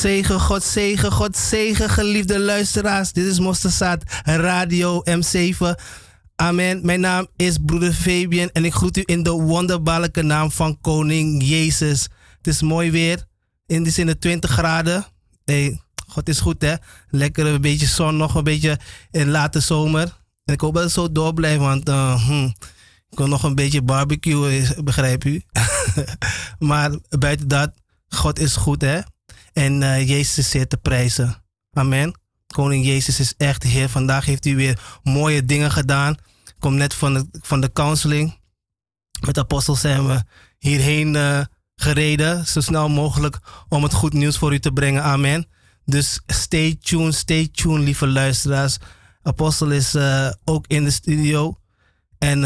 Zegen, God zegen, God zegen, geliefde luisteraars. Dit is Mosterzaad Radio M7. Amen. Mijn naam is broeder Fabian en ik groet u in de wonderbaarlijke naam van Koning Jezus. Het is mooi weer. In de zin 20 graden. Hey, God is goed hè. Lekker een beetje zon, nog een beetje in late zomer. En ik hoop dat het zo door blijft, want uh, hm, ik wil nog een beetje barbecue, begrijp u. maar buiten dat, God is goed hè. En uh, Jezus is zeer te prijzen. Amen. Koning Jezus is echt Heer. Vandaag heeft hij weer mooie dingen gedaan. Ik kom net van de, van de counseling. Met de apostels zijn we hierheen uh, gereden. Zo snel mogelijk om het goed nieuws voor u te brengen. Amen. Dus stay tuned, stay tuned, lieve luisteraars. Apostel is uh, ook in de studio. En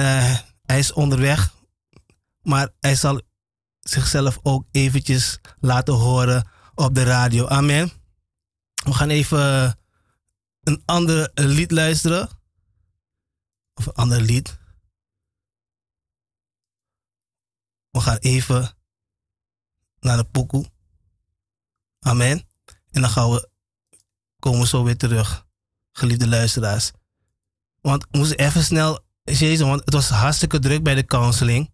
hij is onderweg. Maar hij zal zichzelf ook eventjes laten horen op de radio. Amen. We gaan even een ander lied luisteren. Of een ander lied. We gaan even naar de pokoe. Amen. En dan gaan we, komen we zo weer terug, geliefde luisteraars. Want we moesten even snel, Jezus, want het was hartstikke druk bij de counseling.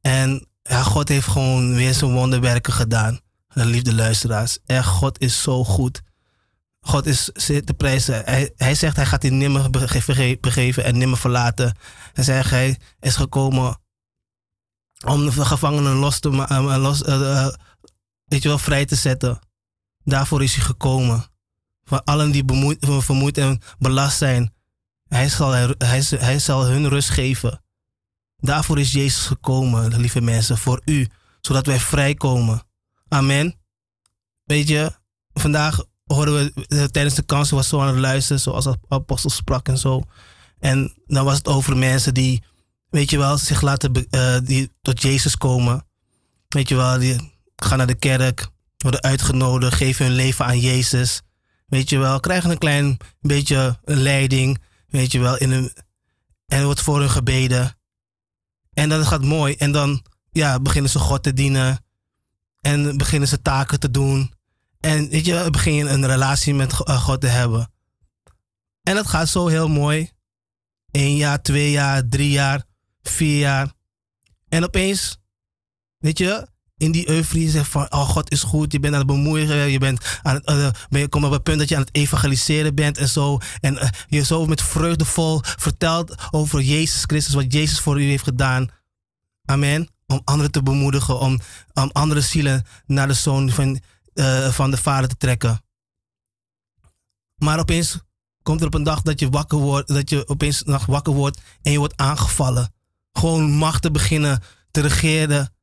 En ja, God heeft gewoon weer zijn wonderwerken gedaan liefde luisteraars. Echt, God is zo goed. God is te prijzen. Hij, hij zegt hij gaat hij nimmer begeven en nimmer verlaten. En zegt hij is gekomen om de gevangenen los te uh, los, uh, weet je wel, vrij te zetten. Daarvoor is hij gekomen. Voor allen die bemoeid, vermoeid en belast zijn. Hij zal, hij, hij zal hun rust geven. Daarvoor is Jezus gekomen, lieve mensen, voor u, zodat wij vrijkomen. Amen. Weet je, vandaag hoorden we eh, tijdens de kans was zo aan het luisteren, zoals apostel sprak en zo. En dan was het over mensen die, weet je wel, zich laten, uh, die tot Jezus komen. Weet je wel, die gaan naar de kerk, worden uitgenodigd, geven hun leven aan Jezus. Weet je wel, krijgen een klein beetje leiding, weet je wel, in een, en wordt voor hun gebeden. En dan gaat mooi. En dan ja, beginnen ze God te dienen. En beginnen ze taken te doen. En weet je, begin je een relatie met eh, God te hebben. En dat gaat zo heel mooi. Eén jaar, twee jaar, drie jaar, vier jaar. En opeens, weet je, in die euforie zegt van, oh God is goed, je bent aan het bemoeien, je bent aan het, uh, ben je komt op het punt dat je aan het evangeliseren bent en zo. En uh, je zo met vreugdevol vertelt over Jezus Christus, wat Jezus voor u heeft gedaan. Amen om anderen te bemoedigen, om, om andere zielen naar de zoon van, uh, van de vader te trekken. Maar opeens komt er op een dag dat je wakker wordt, dat je opeens nacht wakker wordt en je wordt aangevallen. Gewoon machten beginnen te regeren.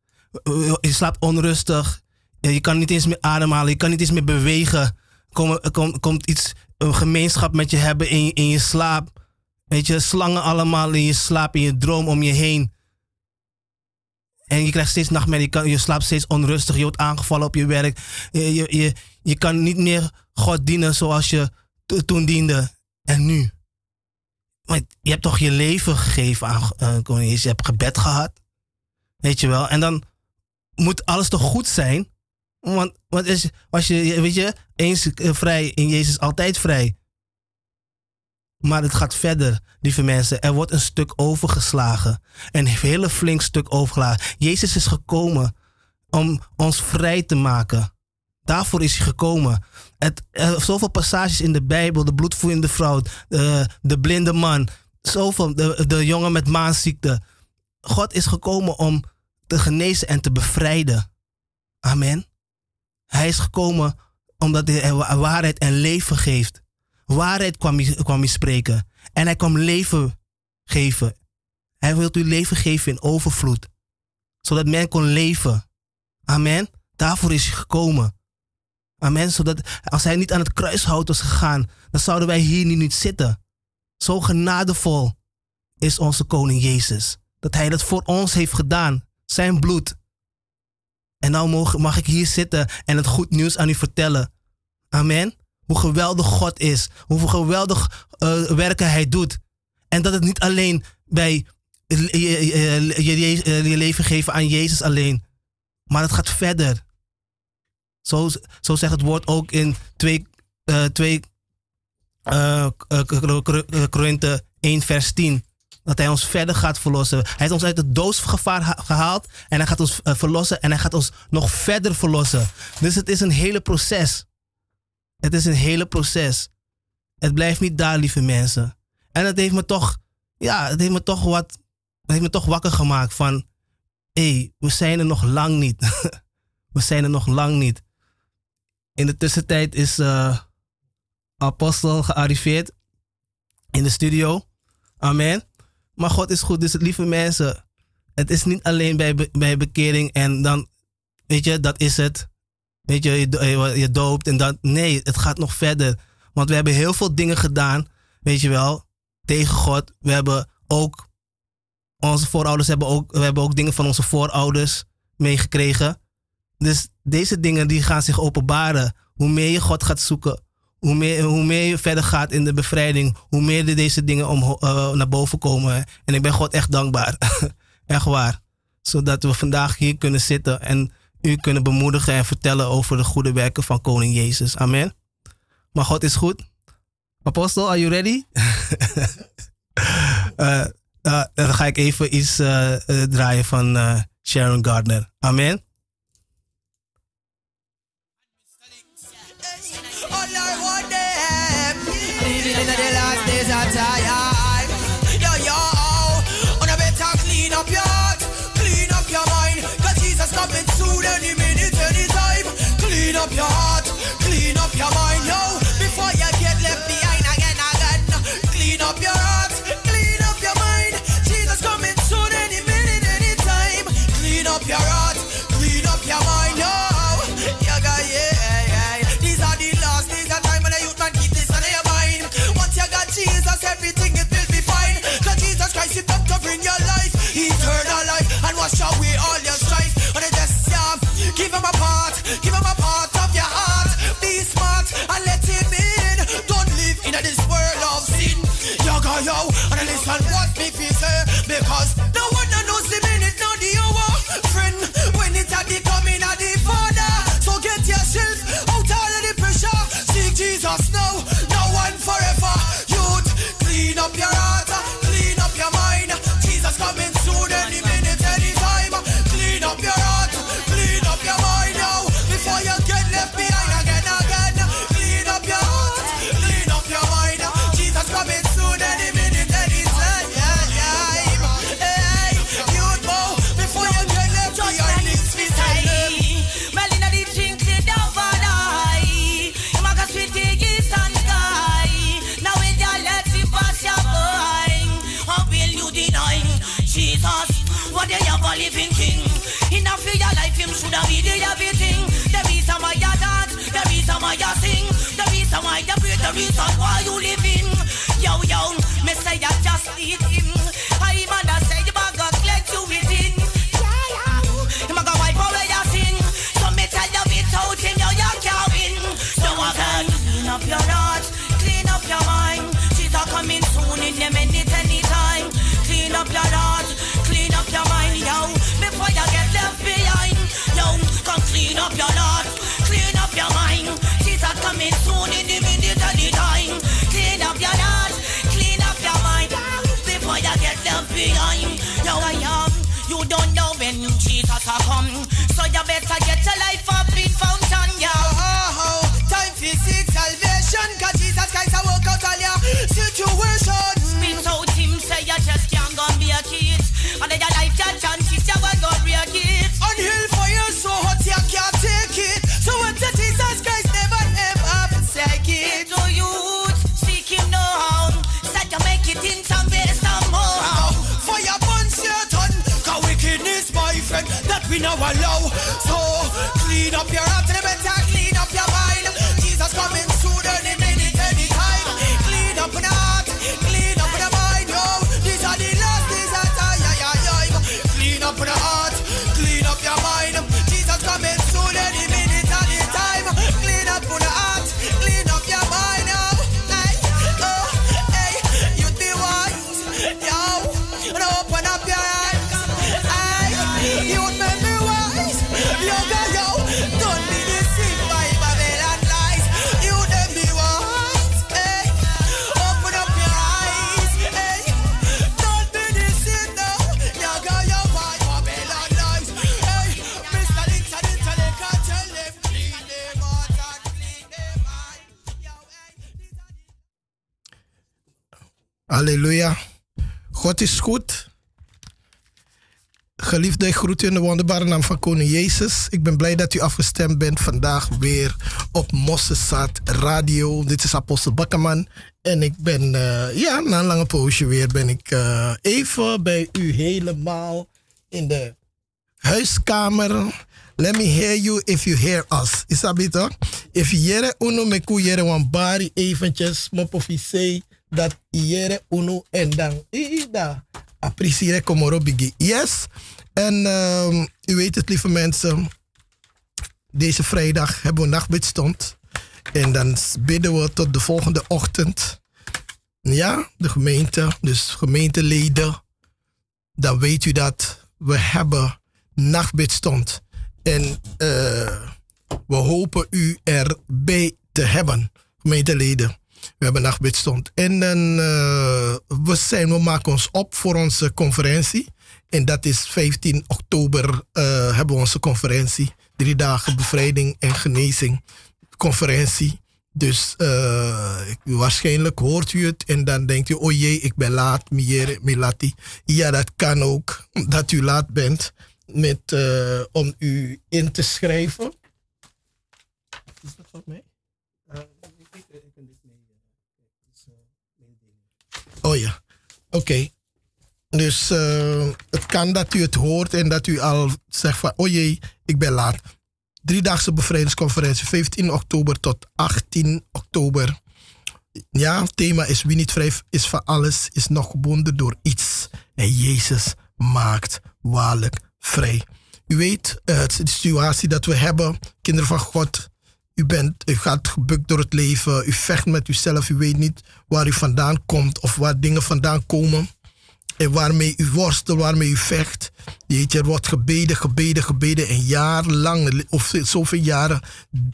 Je slaapt onrustig. Je kan niet eens meer ademhalen. Je kan niet eens meer bewegen. Komt, komt, komt iets, een gemeenschap met je hebben in, in je slaap. Weet je, slangen allemaal in je slaap, in je droom om je heen. En je krijgt steeds nachtmerrie, je, je slaapt steeds onrustig, je wordt aangevallen op je werk. Je, je, je, je kan niet meer God dienen zoals je toen diende. En nu? Maar je hebt toch je leven gegeven aan uh, koning Jezus. Je hebt gebed gehad. Weet je wel. En dan moet alles toch goed zijn? Want, want is, als je, weet je, eens eh, vrij in Jezus altijd vrij. Maar het gaat verder, lieve mensen. Er wordt een stuk overgeslagen. Een hele flink stuk overgeslagen. Jezus is gekomen om ons vrij te maken. Daarvoor is hij gekomen. Het, zoveel passages in de Bijbel. De bloedvloeiende vrouw. De, de blinde man. Zoveel. De, de jongen met maanziekte. God is gekomen om te genezen en te bevrijden. Amen. Hij is gekomen omdat hij waarheid en leven geeft. Waarheid kwam hij, kwam spreken. En hij kwam leven geven. Hij wil u leven geven in overvloed. Zodat men kon leven. Amen. Daarvoor is hij gekomen. Amen. Zodat als hij niet aan het kruishout was gegaan, dan zouden wij hier nu niet zitten. Zo genadevol is onze koning Jezus. Dat hij dat voor ons heeft gedaan. Zijn bloed. En nou mag ik hier zitten en het goed nieuws aan u vertellen. Amen. Hoe geweldig God is. Hoeveel geweldig uh, werken Hij doet. En dat het niet alleen bij je, je, je, leven geven aan Jezus alleen. Maar het gaat verder. Zo, zo zegt het woord ook in 2, uh, 2 uh, Korinthe 1 vers 10. Dat hij ons verder gaat verlossen. Hij heeft ons uit het doodsgevaar gehaald. En hij gaat ons verlossen. En hij gaat ons nog verder verlossen. Dus het is een hele proces. Het is een hele proces. Het blijft niet daar, lieve mensen. En het heeft me toch, ja, het heeft me toch wat, het heeft me toch wakker gemaakt van, hé, hey, we zijn er nog lang niet. we zijn er nog lang niet. In de tussentijd is uh, Apostel gearriveerd in de studio. Amen. Maar God is goed. Dus lieve mensen, het is niet alleen bij, bij bekering en dan, weet je, dat is het. Weet je, je, je doopt en dat. Nee, het gaat nog verder. Want we hebben heel veel dingen gedaan, weet je wel, tegen God. We hebben ook, onze voorouders hebben ook, we hebben ook dingen van onze voorouders meegekregen. Dus deze dingen die gaan zich openbaren. Hoe meer je God gaat zoeken, hoe meer, hoe meer je verder gaat in de bevrijding, hoe meer deze dingen om, uh, naar boven komen. En ik ben God echt dankbaar. echt waar. Zodat we vandaag hier kunnen zitten en u kunnen bemoedigen en vertellen over de goede werken van Koning Jezus. Amen. Maar God is goed. Apostel, are you ready? uh, uh, dan ga ik even iets uh, draaien van Sharon Gardner. Amen. Come on. Breathe, why you live in. Yo, yo, me say you just need him. I man that say you bag God let you within. Yeah, yeah. Him a wipe away your sin. So me tell you without him, you, you can't win. So I can clean up your heart, clean up your mind. She's a coming soon in a minute, anytime. Clean up your heart, clean up your mind, yo. Before you get left behind, yo. Come clean up your heart, clean up your mind. Don't know when Jesus a come, so you better get your life up in fountain, yo. Oh, time for seek salvation, cause Jesus Christ a work out all your situation. Spit out him, say you just can't go be a kid. And then your life your chances, you will go break it. On hill no allow God is goed. Geliefde, ik groet u in de wonderbare naam van Koning Jezus. Ik ben blij dat u afgestemd bent vandaag weer op Mossesat Radio. Dit is Apostel Bakkerman. En ik ben, uh, ja, na een lange poosje weer ben ik uh, even bij u helemaal in de huiskamer. Let me hear you if you hear us. Is dat toch? If jere uno me ku jere wan bari eventjes mopofisei dat jere uno en dan ida appreciëre komoro bigi. Yes. En um, u weet het lieve mensen. Deze vrijdag hebben we nachtbidstond. En dan bidden we tot de volgende ochtend. Ja, de gemeente, dus gemeenteleden. Dan weet u dat we hebben nachtbidstond. En uh, we hopen u erbij te hebben, gemeenteleden. We hebben nachtbidstond. En dan, uh, we, zijn, we maken ons op voor onze conferentie. En dat is 15 oktober uh, hebben we onze conferentie. Drie dagen bevrijding en genezing conferentie. Dus uh, waarschijnlijk hoort u het en dan denkt u, oh jee, ik ben laat, miere, milati. Ja, dat kan ook, dat u laat bent met, om u in te schrijven. Is dat voor mij? Oh ja, oké. Dus uh, het kan dat u het hoort en dat u al zegt van, oh jee, ik ben laat. Driedaagse bevrijdingsconferentie, 15 oktober tot 18 oktober. Ja, het thema is wie niet vrij is van alles, is nog gebonden door iets. En Jezus maakt waarlijk vrij. U weet, uh, de situatie dat we hebben, kinderen van God. U, bent, u gaat gebukt door het leven, u vecht met uzelf, u weet niet waar u vandaan komt of waar dingen vandaan komen. En waarmee u worstelt, waarmee u vecht. Jeetje, er wordt gebeden, gebeden, gebeden. En jarenlang, of zoveel jaren,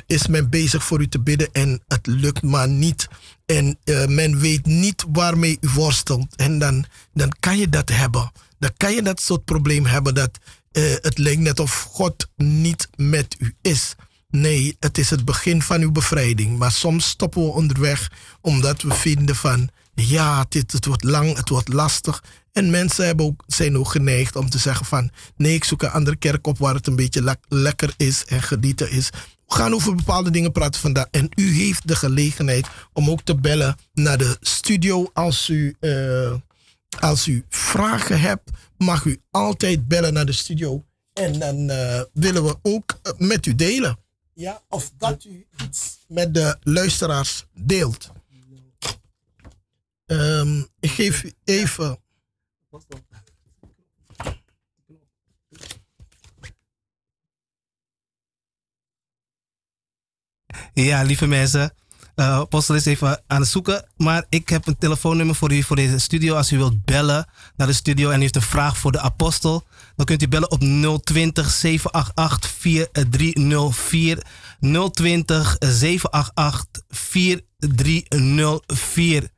is men bezig voor u te bidden. En het lukt maar niet. En uh, men weet niet waarmee u worstelt. En dan, dan kan je dat hebben. Dan kan je dat soort probleem hebben. Dat uh, het lijkt net of God niet met u is. Nee, het is het begin van uw bevrijding. Maar soms stoppen we onderweg omdat we vinden van ja, dit, het wordt lang, het wordt lastig. En mensen hebben ook, zijn ook geneigd om te zeggen van... nee, ik zoek een andere kerk op waar het een beetje le lekker is en genieten is. We gaan over bepaalde dingen praten vandaag. En u heeft de gelegenheid om ook te bellen naar de studio. Als u, uh, als u vragen hebt, mag u altijd bellen naar de studio. En dan uh, willen we ook uh, met u delen. Ja, of dat u iets met de luisteraars deelt. Um, ik geef u even. Ja, lieve mensen. Uh, is even aan het zoeken. Maar ik heb een telefoonnummer voor u voor deze studio. Als u wilt bellen naar de studio en u heeft een vraag voor de apostel, dan kunt u bellen op 020 788 4304. 020 788 4304.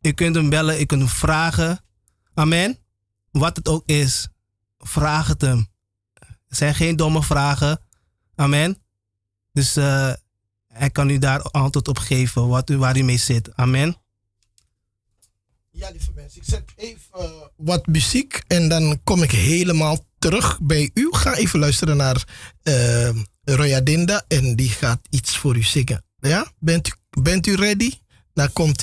U kunt hem bellen, u kunt hem vragen. Amen. Wat het ook is, vraag het hem. Het zijn geen domme vragen. Amen. Dus uh, hij kan u daar antwoord op geven wat u, waar u mee zit. Amen. Ja, lieve mensen, ik zet even uh, wat muziek en dan kom ik helemaal terug bij u. Ga even luisteren naar uh, Roya Dinda en die gaat iets voor u zingen. Ja, bent u, bent u ready? Daar komt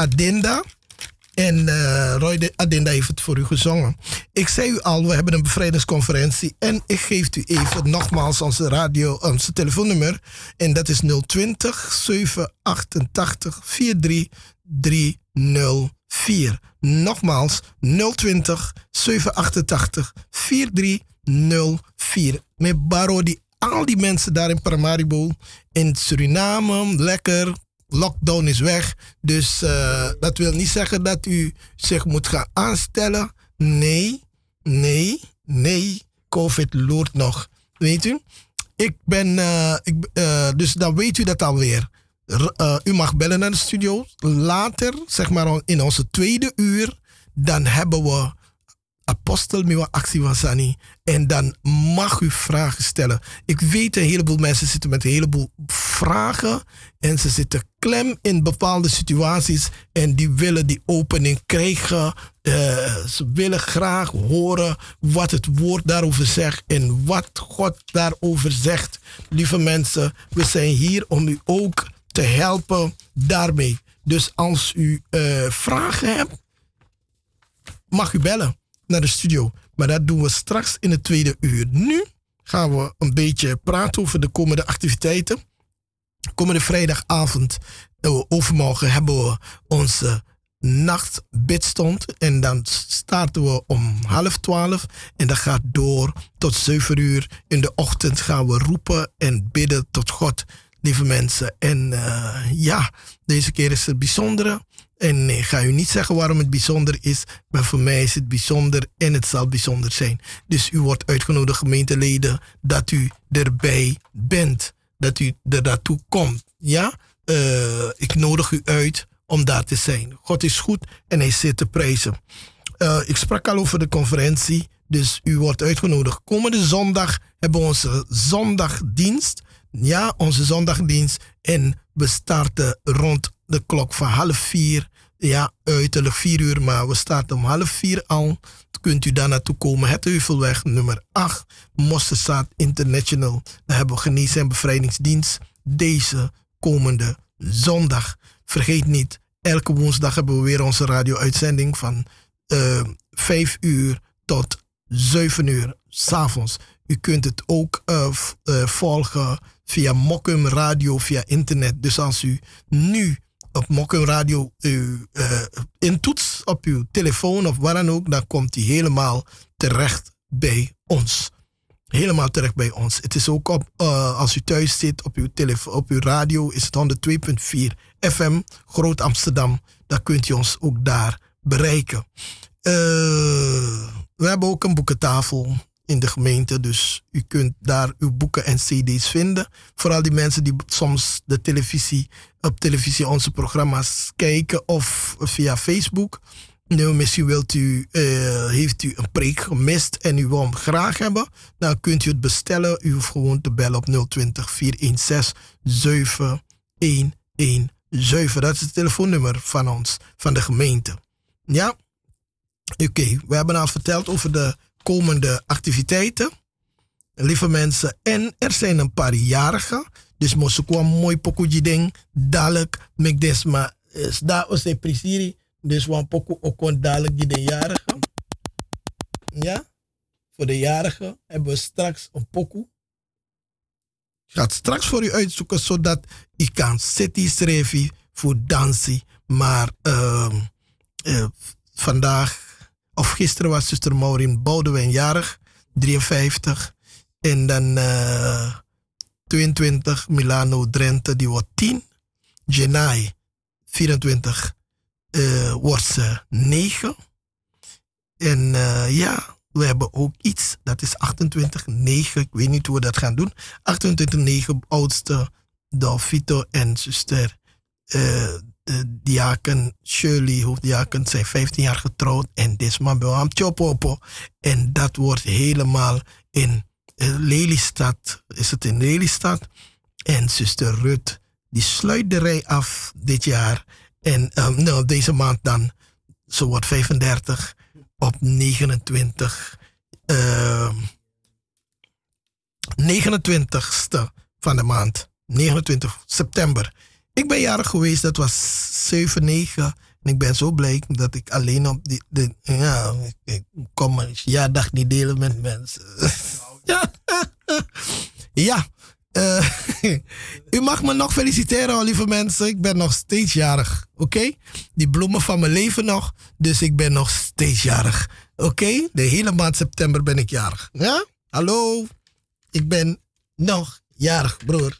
Roy Adenda. En uh, Roy de Adenda heeft het voor u gezongen. Ik zei u al, we hebben een bevrijdingsconferentie. En ik geef u even nogmaals onze radio, onze telefoonnummer. En dat is 020 788 43304. Nogmaals 020 788 4304. Met Baro die al die mensen daar in Paramaribo, in Suriname, lekker. Lockdown is weg. Dus uh, dat wil niet zeggen dat u zich moet gaan aanstellen. Nee, nee, nee. COVID loert nog. Weet u? Ik ben, uh, ik, uh, dus dan weet u dat alweer. Uh, u mag bellen naar de studio. Later, zeg maar in onze tweede uur, dan hebben we apostel Miwa Actie van Sani. En dan mag u vragen stellen. Ik weet een heleboel mensen zitten met een heleboel vragen. En ze zitten klem in bepaalde situaties. En die willen die opening krijgen. Uh, ze willen graag horen wat het woord daarover zegt. En wat God daarover zegt. Lieve mensen, we zijn hier om u ook te helpen daarmee. Dus als u uh, vragen hebt, mag u bellen naar de studio. Maar dat doen we straks in het tweede uur. Nu gaan we een beetje praten over de komende activiteiten. Komende vrijdagavond, eh, overmorgen, hebben we onze nachtbidstond. En dan starten we om half twaalf. En dat gaat door tot zeven uur. In de ochtend gaan we roepen en bidden tot God, lieve mensen. En uh, ja, deze keer is het bijzondere. En ik ga u niet zeggen waarom het bijzonder is, maar voor mij is het bijzonder en het zal bijzonder zijn. Dus u wordt uitgenodigd, gemeenteleden, dat u erbij bent, dat u er naartoe komt. Ja, uh, ik nodig u uit om daar te zijn. God is goed en hij zit te prijzen. Uh, ik sprak al over de conferentie, dus u wordt uitgenodigd. Komende zondag hebben we onze zondagdienst. Ja, onze zondagdienst. En we starten rond de klok van half vier. Ja, uiterlijk vier uur, maar we starten om half vier al. Kunt u daar naartoe komen. Het Heuvelweg nummer 8, Mosselstaat International. Daar hebben we genees- en bevrijdingsdienst deze komende zondag. Vergeet niet, elke woensdag hebben we weer onze radio-uitzending van uh, eh, 5 uur tot 7 uur s'avonds. U kunt het ook uh, uh, volgen via Mokum Radio, via internet. Dus als u nu op Mokum Radio uh, intoetst op uw telefoon of waar dan ook, dan komt hij helemaal terecht bij ons. Helemaal terecht bij ons. Het is ook op, uh, als u thuis zit op uw, telefoon, op uw radio, is het 102.4 FM, Groot Amsterdam. Dan kunt u ons ook daar bereiken. Uh, we hebben ook een boekentafel in de gemeente. Dus u kunt daar uw boeken en cd's vinden. Vooral die mensen die soms de televisie, op televisie onze programma's kijken of via Facebook. Nu, misschien wilt u, uh, heeft u een preek gemist en u wil hem graag hebben. Dan kunt u het bestellen. U hoeft gewoon te bellen op 020 416 7117. Dat is het telefoonnummer van ons, van de gemeente. Ja? Oké, we hebben al verteld over de komende activiteiten. Lieve mensen, en er zijn een paar jarigen. Dus moest ik wel mooi pokoe ding. Dadelijk, desma, is daar was de prisiri. Dus wan pokoe ook dadelijk die jarigen. Ja? Voor de jarigen hebben we straks een pokoe. Ik ga straks voor u uitzoeken, zodat u kan city schrijven voor dansen. Maar uh, uh, vandaag of gisteren was zuster Maureen Boudewijn jarig, 53. En dan uh, 22, Milano Drenthe, die wordt 10. Genai, 24, uh, wordt ze 9. En uh, ja, we hebben ook iets, dat is 28, 9. Ik weet niet hoe we dat gaan doen. 28, 9, oudste Dolfito en zuster uh, de diaken Shirley, hoofddiaken, zijn 15 jaar getrouwd. En Desma Bewam Chopopo. En dat wordt helemaal in uh, Lelystad. Is het in Lelystad? En zuster Rut, die sluit de rij af dit jaar. En um, nou, deze maand dan. Ze wordt 35 op 29. Uh, 29ste van de maand 29 september. Ik ben jarig geweest, dat was 7, 9. En ik ben zo blij dat ik alleen op die. Ja, ik, kom maar ja, dag niet delen met mensen. ja. ja. Uh, u mag me nog feliciteren, lieve mensen. Ik ben nog steeds jarig. Oké? Die bloemen van mijn leven nog. Dus ik ben nog steeds jarig. Oké? De hele maand september ben ik jarig. Ja? Hallo? Ik ben nog jarig, broer.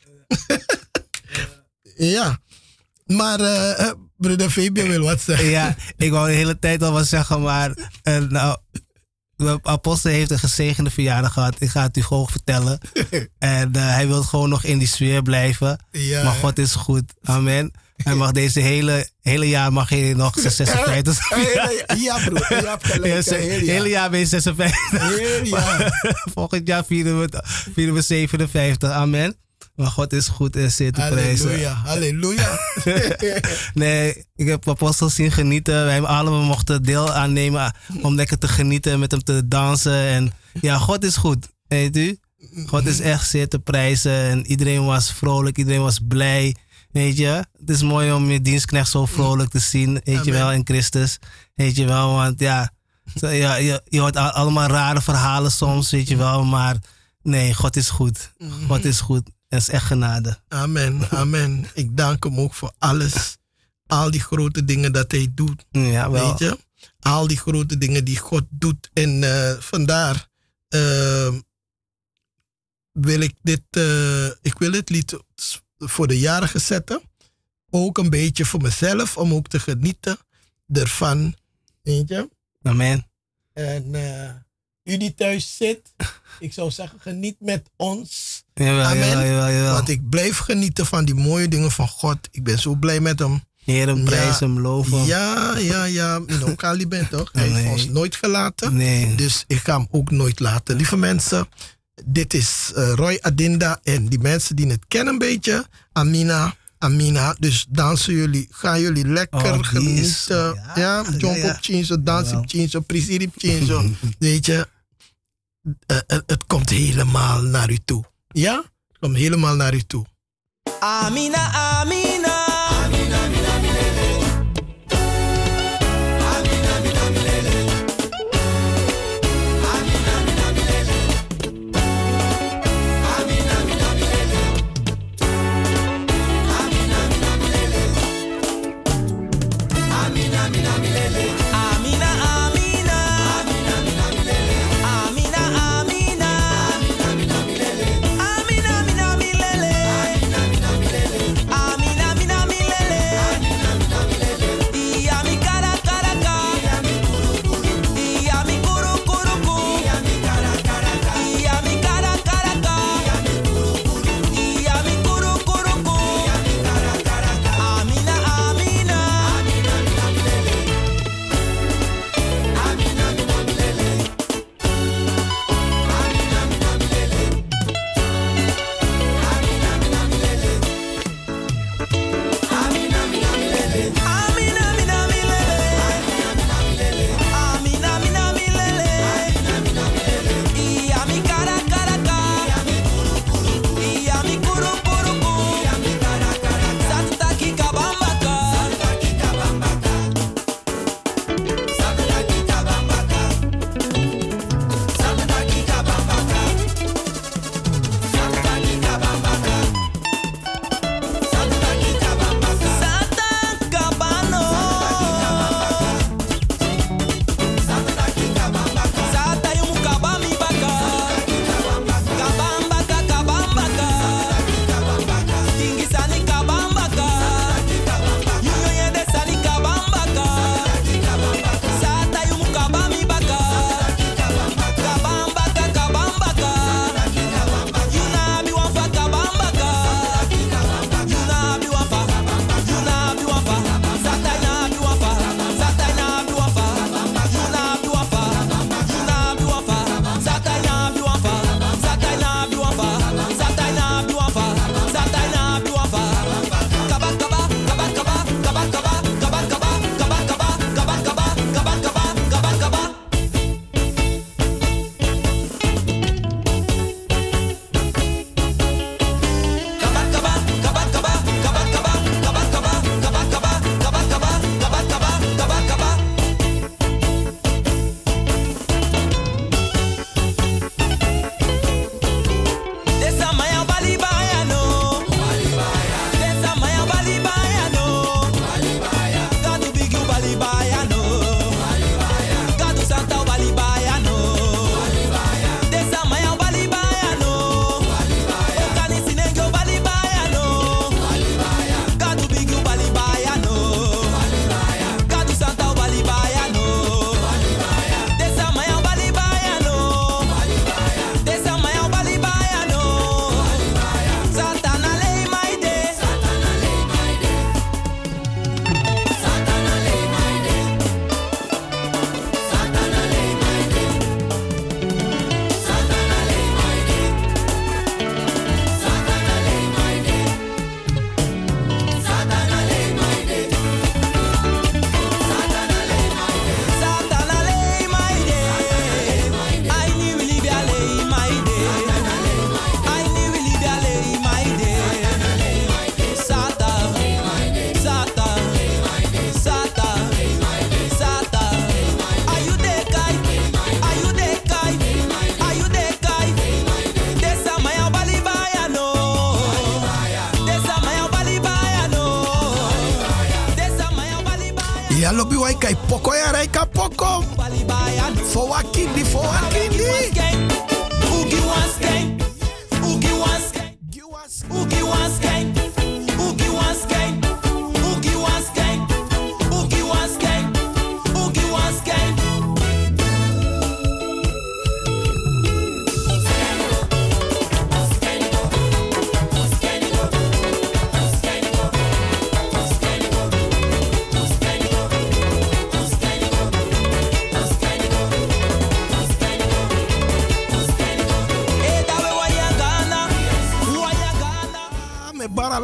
Ja. Maar uh, broeder wil wat zeggen. Ja, ik wou de hele tijd al wat zeggen, maar uh, nou, apostel heeft een gezegende verjaardag gehad. Ik ga het u gewoon vertellen. en uh, hij wil gewoon nog in die sfeer blijven. Ja, maar God is goed. Amen. Hij mag deze hele, hele jaar mag je nog 56 Ja, broer. Je hebt gelijk. Ja, hele jaar ben je 56. Volgend jaar vieren we, vieren we 57. Amen. Maar God is goed en zeer te prijzen. Halleluja. nee, ik heb apostels zien genieten. Wij allemaal mochten deel aannemen om lekker te genieten, met hem te dansen. En ja, God is goed. Weet u? God is echt zeer te prijzen. En iedereen was vrolijk, iedereen was blij. Weet je, het is mooi om je dienstknecht zo vrolijk te zien. Weet je wel, in Christus. Weet je wel, want ja, ja je, je hoort allemaal rare verhalen soms, weet je wel. Maar nee, God is goed. God is goed. Dat is echt genade. Amen, amen. Ik dank hem ook voor alles. Al die grote dingen dat hij doet. Ja, wel. Weet je? Al die grote dingen die God doet. En uh, vandaar uh, wil ik dit, uh, ik wil het lied voor de jarigen zetten. Ook een beetje voor mezelf, om ook te genieten ervan. Weet je? Amen. En u die thuis zit, ik zou zeggen, geniet met ons. Jawel, Amen. Jawel. Want ik blijf genieten van die mooie dingen van God. Ik ben zo blij met hem. Heer hem prijzen, hem loven. Ja, ja, ja. Ook Ali bent toch? Hij heeft ons nooit gelaten. Nee. Dus ik ga hem ook nooit laten. Lieve mensen, dit is uh, Roy Adinda. En die mensen die het kennen een beetje. Amina. Amina. Dus dansen jullie, gaan jullie lekker Oh, die genieten. ja, ja, jump ja, ja. op chinzo, dans op chinzo, op chinzo. Weet je, eh, eh, het komt helemaal naar u toe. Ja? Het komt helemaal naar u toe. Amina, Amina. Amina,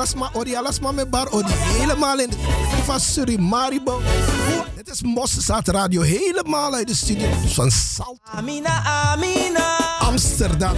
alasma, ori met bar, ori helemaal in de van Surimaribo. Dit is Mossesaat Radio, helemaal uit de studio van Salt. Amina, Amina. Amsterdam.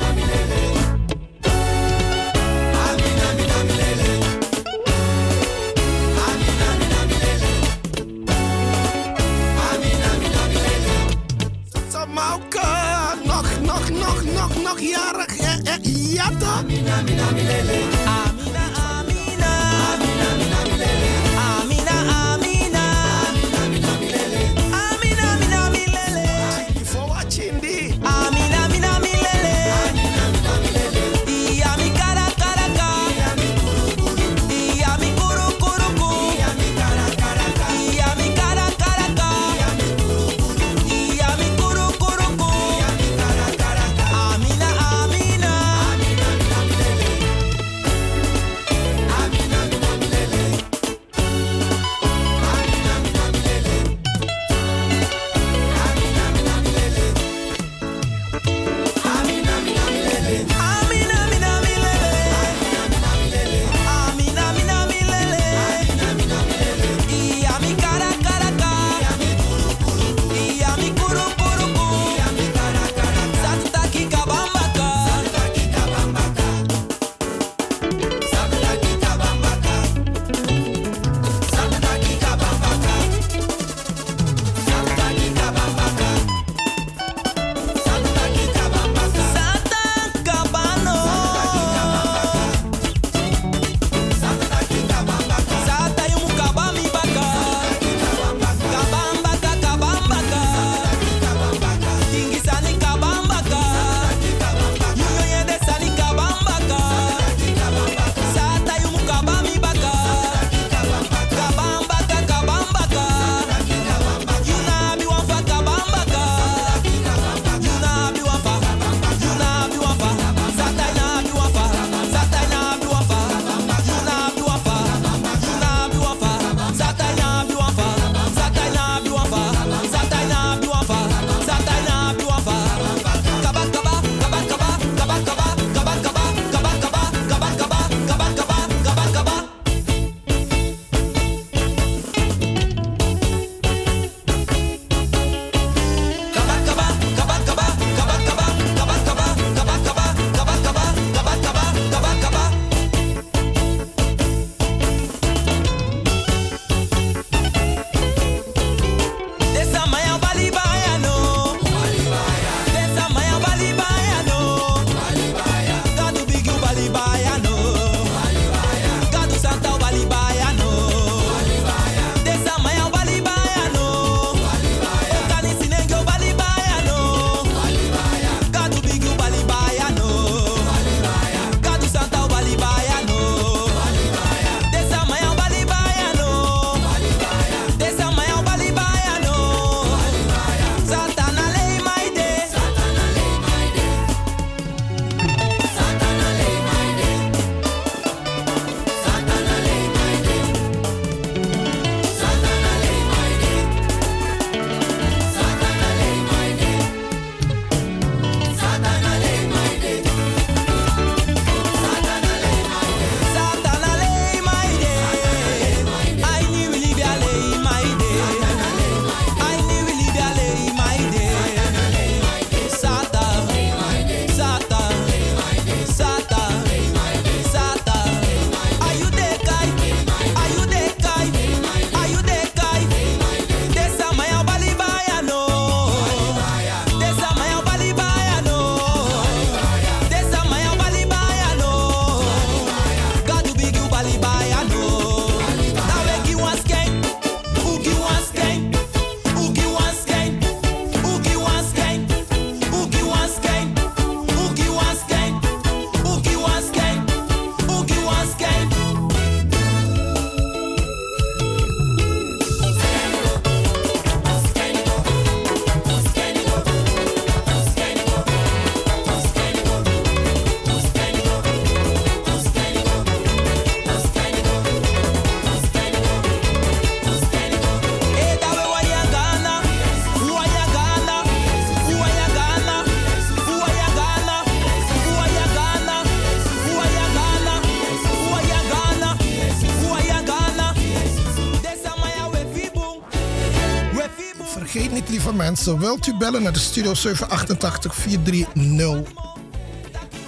Mensen, wilt u bellen naar de studio 788 430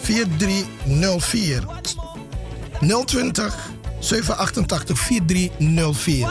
4304 020 788 4304.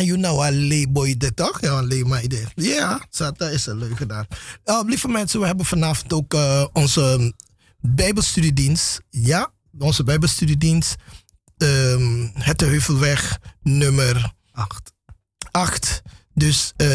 Sata, you know, een boy dit toch? Ja, een maar idee. Ja, Sata is een leugenaar. Uh, lieve mensen, we hebben vanavond ook uh, onze Bijbelstudiedienst. Ja, onze Bijbelstudiedienst. Um, het Heuvelweg nummer 8. 8. Dus uh,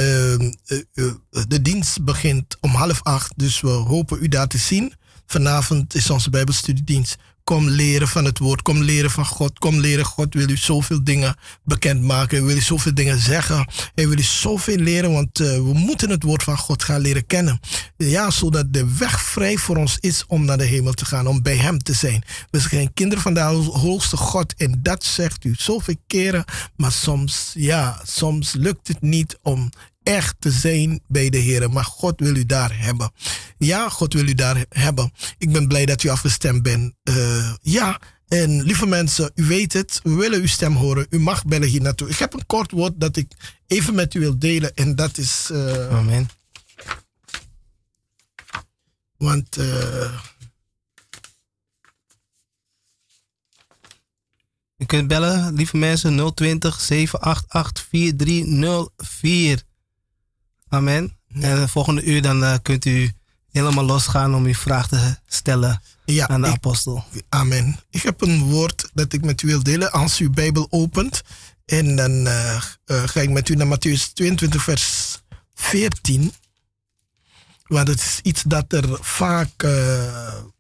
de dienst begint om half acht. Dus we hopen u daar te zien. Vanavond is onze Bijbelstudiedienst. Kom leren van het woord. Kom leren van God. Kom leren. God wil u zoveel dingen bekendmaken. Hij wil u zoveel dingen zeggen. Hij wil u zoveel leren, want uh, we moeten het woord van God gaan leren kennen. Ja, zodat de weg vrij voor ons is om naar de hemel te gaan, om bij Hem te zijn. We zijn kinderen van de hoogste God en dat zegt u zoveel keren. Maar soms, ja, soms lukt het niet om echt te zijn bij de Heer. Maar God wil u daar hebben. Ja, God wil u daar hebben. Ik ben blij dat u afgestemd bent. Uh, ja, en lieve mensen, u weet het, we willen uw stem horen. U mag bellen hier naartoe. Ik heb een kort woord dat ik even met u wil delen. En dat is. Uh, Amen. Want. Uh, u kunt bellen, lieve mensen, 020 788 4304. Amen. En de volgende uur dan uh, kunt u helemaal losgaan om uw vraag te stellen ja, aan de ik, apostel. Amen. Ik heb een woord dat ik met u wil delen als u Bijbel opent. En dan uh, uh, ga ik met u naar Matthäus 22, vers 14. Want het is iets dat er vaak,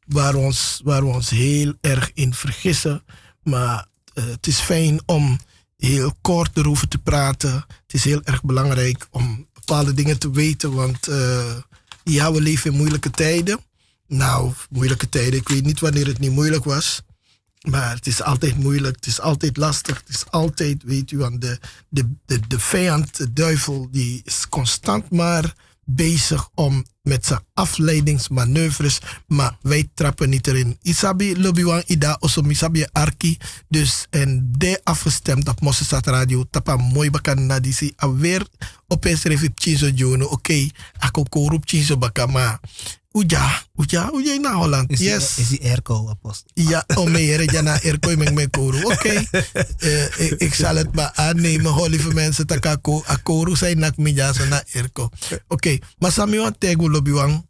waar, we ons, waar we ons heel erg in vergissen. Maar het is fijn om heel kort erover te praten. Het is heel erg belangrijk om bepaalde dingen te weten. Want uh, ja, we leven in moeilijke tijden. Nou, moeilijke tijden. Ik weet niet wanneer het niet moeilijk was. Maar het is altijd moeilijk, het is altijd lastig, het is altijd, weet u, want de, de, de, de vijand, de duivel, die is constant maar bezig om met zijn afleidingsmanoeuvres, maar wij trappen niet erin. Isabi lobiwan ida osom isabi arki, dus en de afgestemd op Mosesat Radio, tapa mooi bakan na disi, alweer opeens revip chizo jono, oké, okay, ako korup chizo bakama. Uja, uja, uja in Holland. Is yes. Is die airco apostel? Ja, oh meneer, ja na airco ik me koru. Oké, uh, ik, zal het maar aannemen, lieve mensen. Takako, akoru zijn nak midja zo na airco. Oké, okay. maar sami wan tego lobiwang.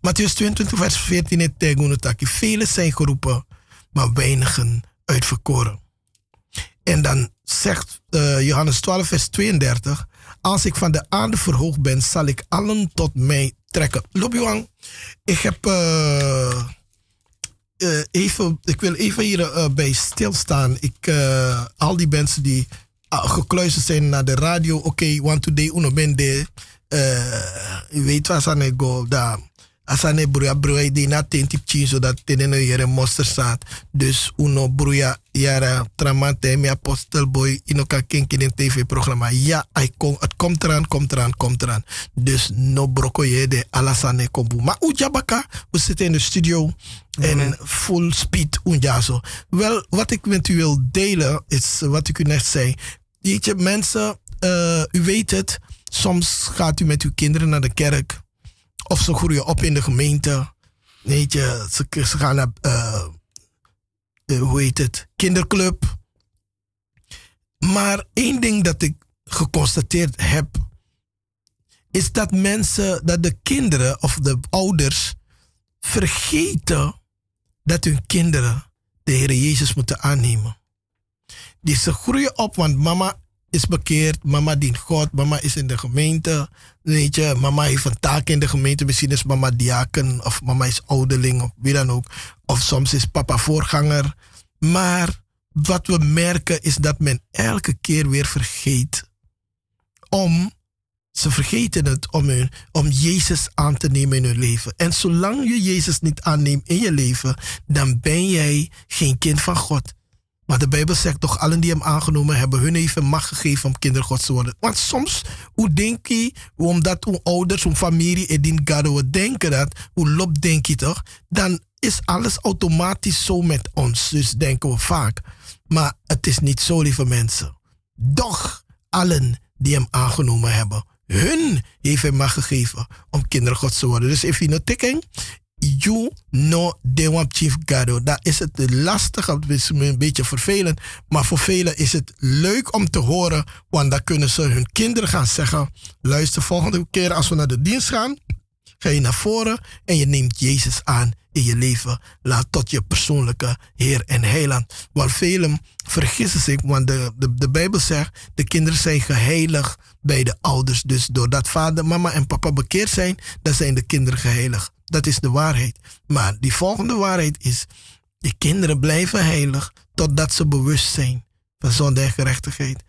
Matthäus 22 vers 14 het tego nutaki. Velen zijn geroepen, maar weinigen uitverkoren. En dan zegt uh, Johannes 12 vers 32. Als ik van de aarde verhoogd ben, zal ik allen tot mij trekken. Lobiwang, ik heb uh, uh, even, ik wil even hier uh, bij stilstaan. Ik, al die mensen die gekluisterd zijn naar de radio, oké, okay, want today uno ben de, je weet waar ze go daar. Asane bruya bruya di na tenti pchi zodat teneno yere monster staat. Dus uno bruya yara tramante mi apostel boy ino kan kinkin in tv-programma. Ja, hij kom, het komt eraan, komt eraan, komt eraan. Dus no broko je de alasane kombu. Maar ujabaka, we zitten in de studio en full speed unjazo. Wel, wat ik met u wil delen is wat ik u net zei. Weet je, mensen, uh, u weet het, soms gaat u met uw kinderen naar de kerk of ze groeien op in de gemeente. Weet je, ze, gaan naar, uh, uh, hoe heet het, kinderclub. Maar één ding dat ik geconstateerd heb, is dat mensen, dat de kinderen of de ouders vergeten dat hun kinderen de Heer Jezus moeten aannemen. Die ze groeien op, want mama is bekeerd, mama dient God, mama is in de gemeente. Weet je, mama heeft een taak in de gemeente. Misschien is mama diaken of mama is ouderling of wie dan ook. Of soms is papa voorganger. Maar wat we merken is dat men elke keer weer vergeet om Ze vergeten het om, hun, om Jezus aan te nemen in hun leven. En zolang je Jezus niet aanneemt in je leven, dan ben jij geen kind van God. Maar de Bijbel zegt toch, allen die hem aangenomen hebben, hun even macht gegeven om kinder God te worden. Want soms, hoe denk je, omdat hoe ouders, hoe familie, edin gado, denken dat, hoe lop denk je toch, dan is alles automatisch zo met ons. Dus denken we vaak. Maar het is niet zo, lieve mensen. Doch, allen die hem aangenomen hebben, hun heeft hij macht gegeven om kinderen God te worden. Dus even je tikken, you know de chief gado. Dat is het lastig, het is een beetje vervelend. Maar voor velen is het leuk om te horen, want dan kunnen ze hun kinderen gaan zeggen: luister, volgende keer als we naar de dienst gaan, ga je naar voren en je neemt Jezus aan in je leven. Laat tot je persoonlijke Heer en Heiland. Want velen vergissen zich, want de, de, de Bijbel zegt, de kinderen zijn geheiligd bij de ouders. Dus doordat vader, mama en papa bekeerd zijn, dan zijn de kinderen geheiligd. Dat is de waarheid. Maar die volgende waarheid is, de kinderen blijven heilig totdat ze bewust zijn van zonde en gerechtigheid.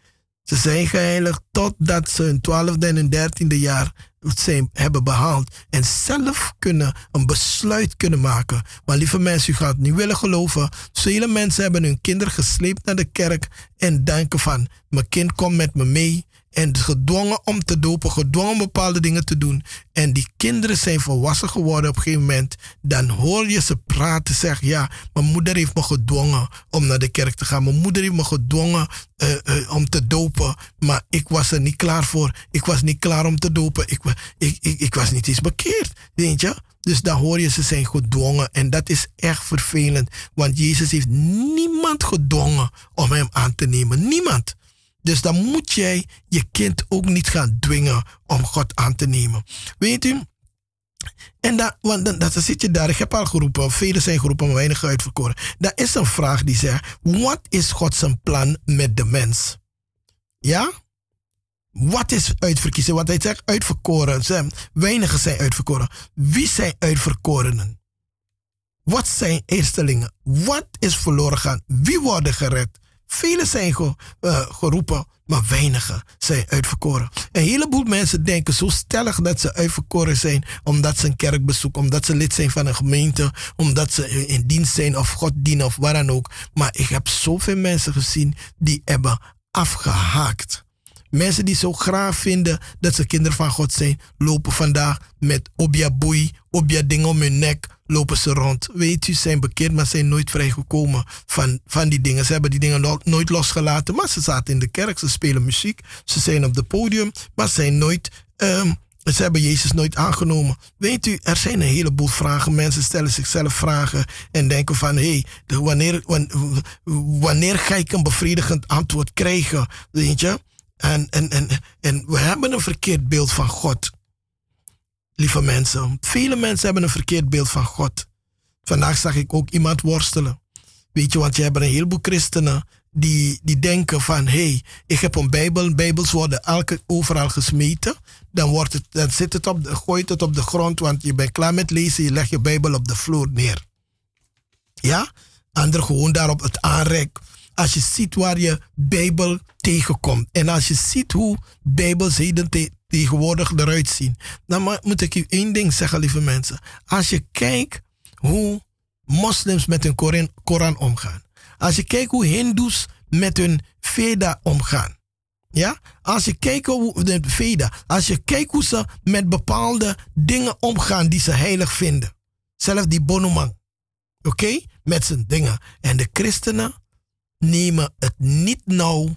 Ze zijn geheiligd totdat ze hun twaalfde en hun dertiende jaar zijn, hebben behaald. En zelf kunnen een besluit kunnen maken. Maar lieve mensen, u gaat niet willen geloven. Vele mensen hebben hun kinderen gesleept naar de kerk en denken van, mijn kind komt met me mee en gedwongen om te dopen, gedwongen om bepaalde dingen te doen. En die kinderen zijn volwassen geworden op een gegeven moment. Dan hoor je ze praten, zeggen: Ja, mijn moeder heeft me gedwongen om naar de kerk te gaan. Mijn moeder heeft me gedwongen uh, uh, om te dopen. Maar ik was er niet klaar voor. Ik was niet klaar om te dopen. Ik, ik, ik, ik was niet eens bekeerd. Weet je? Dus dan hoor je ze zijn gedwongen. En dat is echt vervelend. Want Jezus heeft niemand gedwongen om hem aan te nemen. Niemand. Dus dan moet jij je kind ook niet gaan dwingen om God aan te nemen. Weet u? En dat, want dan, dan zit je daar, ik heb al geroepen, velen zijn geroepen, maar weinig uitverkoren. Daar is een vraag die zegt, wat is Gods plan met de mens? Ja? Wat is uitverkiezen? Wat hij zegt, uitverkoren. Zijn, weinigen zijn uitverkoren. Wie zijn uitverkorenen? Wat zijn eerstelingen? Wat is verloren gaan? Wie worden gered? Velen zijn ge, uh, geroepen, maar weinigen zijn uitverkoren. Een heleboel mensen denken zo stellig dat ze uitverkoren zijn omdat ze een kerk bezoeken, omdat ze lid zijn van een gemeente, omdat ze in dienst zijn of God dienen of waar dan ook. Maar ik heb zoveel mensen gezien die hebben afgehaakt. Mensen die zo graag vinden dat ze kinderen van God zijn, lopen vandaag met obja boei, obja ding om hun nek, lopen ze rond. Weet u, zijn bekeerd, maar zijn nooit vrijgekomen van, van die dingen. Ze hebben die dingen nooit losgelaten, maar ze zaten in de kerk, ze spelen muziek, ze zijn op het podium, maar zijn nooit, um, ze hebben Jezus nooit aangenomen. Weet u, er zijn een heleboel vragen. Mensen stellen zichzelf vragen en denken van, hé, hey, wanneer, wanneer ga ik een bevredigend antwoord krijgen? Weet je? En, en, en, en we hebben een verkeerd beeld van God. Lieve mensen, vele mensen hebben een verkeerd beeld van God. Vandaag zag ik ook iemand worstelen. Weet je, want je hebt een heleboel christenen die, die denken van, hé, hey, ik heb een bijbel, bijbels worden elke, overal gesmeten. Dan, wordt het, dan zit het op gooit het op de grond, want je bent klaar met lezen, je legt je bijbel op de vloer neer. Ja? Anderen gewoon daarop het aanrek als je ziet waar je Bijbel tegenkomt. En als je ziet hoe Bijbels heden te tegenwoordig eruit zien. Dan moet ik u één ding zeggen, lieve mensen. Als je kijkt hoe moslims met hun Koran, omgaan. Als je kijkt hoe hindoes met hun Veda omgaan. Ja? Als je kijkt hoe de Veda, als je kijkt hoe ze met bepaalde dingen omgaan die ze heilig vinden. Zelfs die Bonoman. Oké? Met zijn dingen. En de christenen, nemen het niet nauw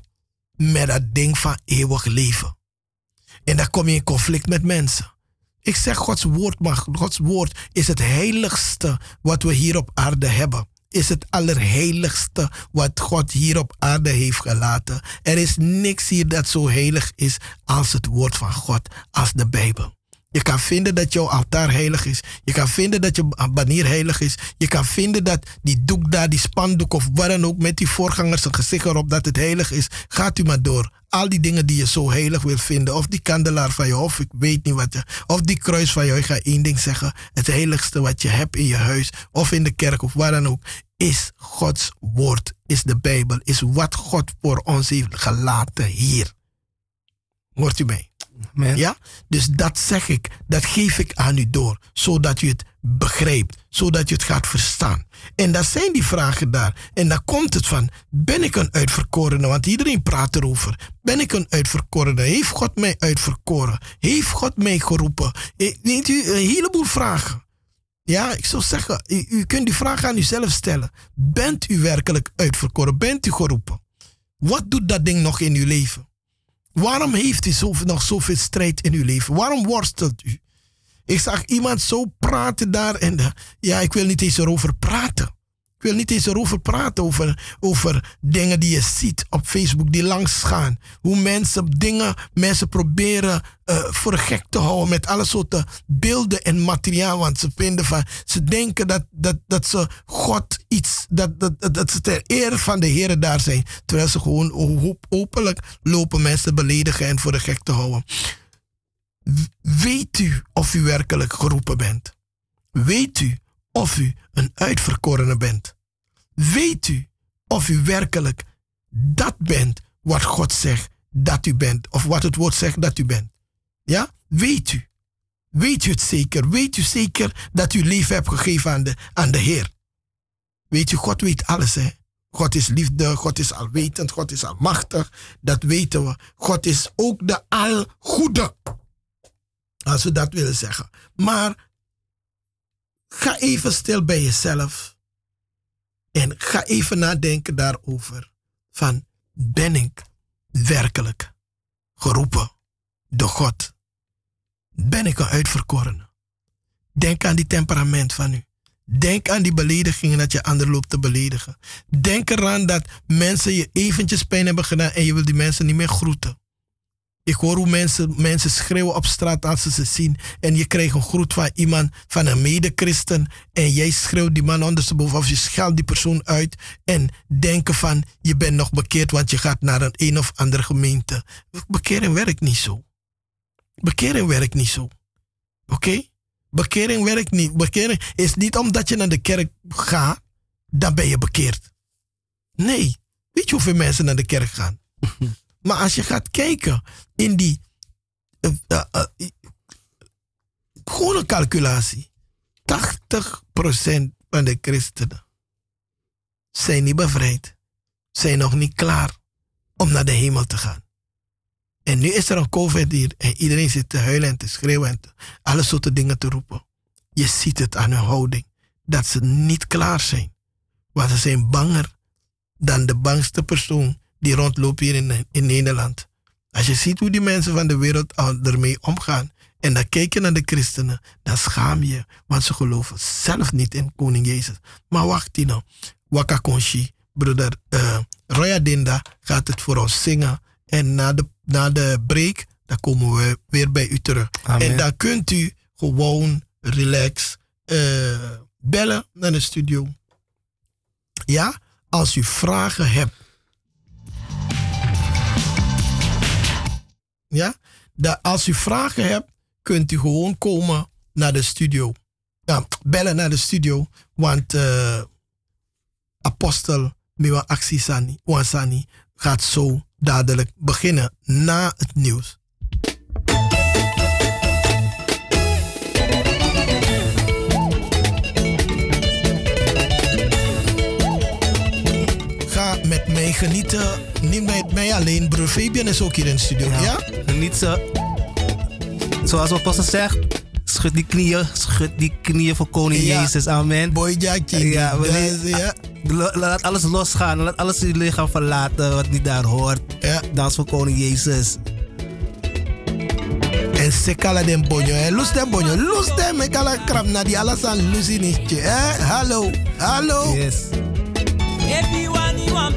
met dat ding van eeuwig leven. En dan kom je in conflict met mensen. Ik zeg Gods woord, maar Gods woord is het heiligste wat we hier op aarde hebben. Is het allerheiligste wat God hier op aarde heeft gelaten. Er is niks hier dat zo heilig is als het woord van God, als de Bijbel. Je kan vinden dat jouw altaar heilig is. Je kan vinden dat je banier heilig is. Je kan vinden dat die doek daar, die spandoek of wat dan ook met die voorgangers een gezicht erop dat het heilig is. Gaat u maar door. Al die dingen die je zo heilig wil vinden. Of die kandelaar van je, of ik weet niet wat je. Of die kruis van je. Ik ga één ding zeggen. Het heiligste wat je hebt in je huis of in de kerk of waar dan ook. Is Gods woord. Is de Bijbel. Is wat God voor ons heeft gelaten hier. Hoort u mee? Ja? Dus dat zeg ik, dat geef ik aan u door, zodat u het begrijpt, zodat je het gaat verstaan. En dat zijn die vragen daar. En dan komt het van, ben ik een uitverkorene? Want iedereen praat erover. Ben ik een uitverkorene? Heeft God mij uitverkoren? Heeft God mij geroepen? Eh, Weet u, een heleboel vragen. Ja, ik zou zeggen, u, u kunt die vraag aan uzelf stellen. Bent u werkelijk uitverkoren? Bent u geroepen? Wat doet dat ding nog in uw leven? Waarom heeft u nog zoveel strijd in uw leven? Waarom worstelt u? Ik zag iemand zo praten daar en de- ja, ik wil niet eens erover praten. Ik wil niet eens erover praten, over, over dingen die je ziet op Facebook die langs gaan. Hoe mensen dingen, mensen proberen eh, voor gek te houden met alle soorten beelden en materiaal. Want ze vinden van, ze denken dat, dat, dat ze God iets, dat, dat, dat, ze ter eer van de Heer daar zijn. Terwijl ze gewoon openlijk lopen mensen beledigen en voor de gek te houden. Weet u of u werkelijk geroepen bent? Weet u of u een uitverkorene bent? Weet u of u werkelijk dat bent wat God zegt dat u bent? Of wat het woord zegt dat u bent? Ja? Weet u? Weet u het zeker? Weet u zeker dat u leven hebt gegeven aan de, aan de Heer? Weet u, God weet alles, hè? God is liefde, God is alwetend, God is almachtig. Dat weten we. God is ook de algoede. Als we dat willen zeggen. Maar ga even stil bij jezelf. En ga even nadenken daarover. Van, ben ik werkelijk geroepen door God? Ben ik een uitverkorene? Denk aan die temperament van u. Denk aan die beledigingen dat je anderen loopt te beledigen. Denk eraan dat mensen je eventjes pijn hebben gedaan en je wil die mensen niet meer groeten. Ik hoor hoe mensen, mensen schreeuwen op straat als ze ze zien. En je krijgt een groet van iemand, van een medechristen. En jij schreeuwt die man ondersteboven of je scheldt die persoon uit. En denken van, je bent nog bekeerd, want je gaat naar een een of andere gemeente. Bekering werkt niet zo. Bekering werkt niet zo. Oké? Bekering werkt niet. Bekering is niet omdat je naar de kerk gaat, dan ben je bekeerd. Nee. Weet je hoeveel mensen naar de kerk gaan? maar als je gaat kijken in die. gewoon een calculatie. 80% van de christenen zijn niet bevrijd. Zijn nog niet klaar om naar de hemel te gaan. En nu is er een COVID hier en iedereen zit te huilen en te schreeuwen en te, alle soorten dingen te roepen. Je ziet het aan hun houding dat ze niet klaar zijn. Want ze zijn banger dan de bangste persoon die rondloopt hier in, in Nederland. Als je ziet hoe die mensen van de wereld ermee omgaan en dan kijk je naar de christenen, dan schaam je, want ze geloven zelf niet in Koning Jezus. Maar wacht die nou, Waka Konshi, broeder eh Roya Dinda gaat het voor ons zingen. En na de, na de break, dan komen we weer bij u terug. Amen. En dan kunt u gewoon relax eh, bellen naar de studio. Ja, als u vragen hebt. Ja, dat als u vragen hebt, kunt u gewoon komen naar de studio. Ja, bellen naar de studio, want eh, apostel Miwa Aksisani, Wansani gaat zo dadelijk beginnen na het nieuws. Ga met mij genieten. Niet met mij alleen. Broer Fabian is ook hier in de studio. Ja? Geniet ze. Zoals mijn pastor zegt, schud die knieën, schud die knieën voor koning Ja. Jezus. Amen. Boy Jackie. Ja, wanneer-. Lo- Laat alles losgaan. Laat alles in je lichaam verlaten wat niet daar hoort. Ja. Dans voor koning Jezus. En se kala den bonyo. Eh. Lus den bonyo. Lus den me kala krap na die alasan lusi nisje. Eh? Hallo. Hallo. Yes. Everyone you want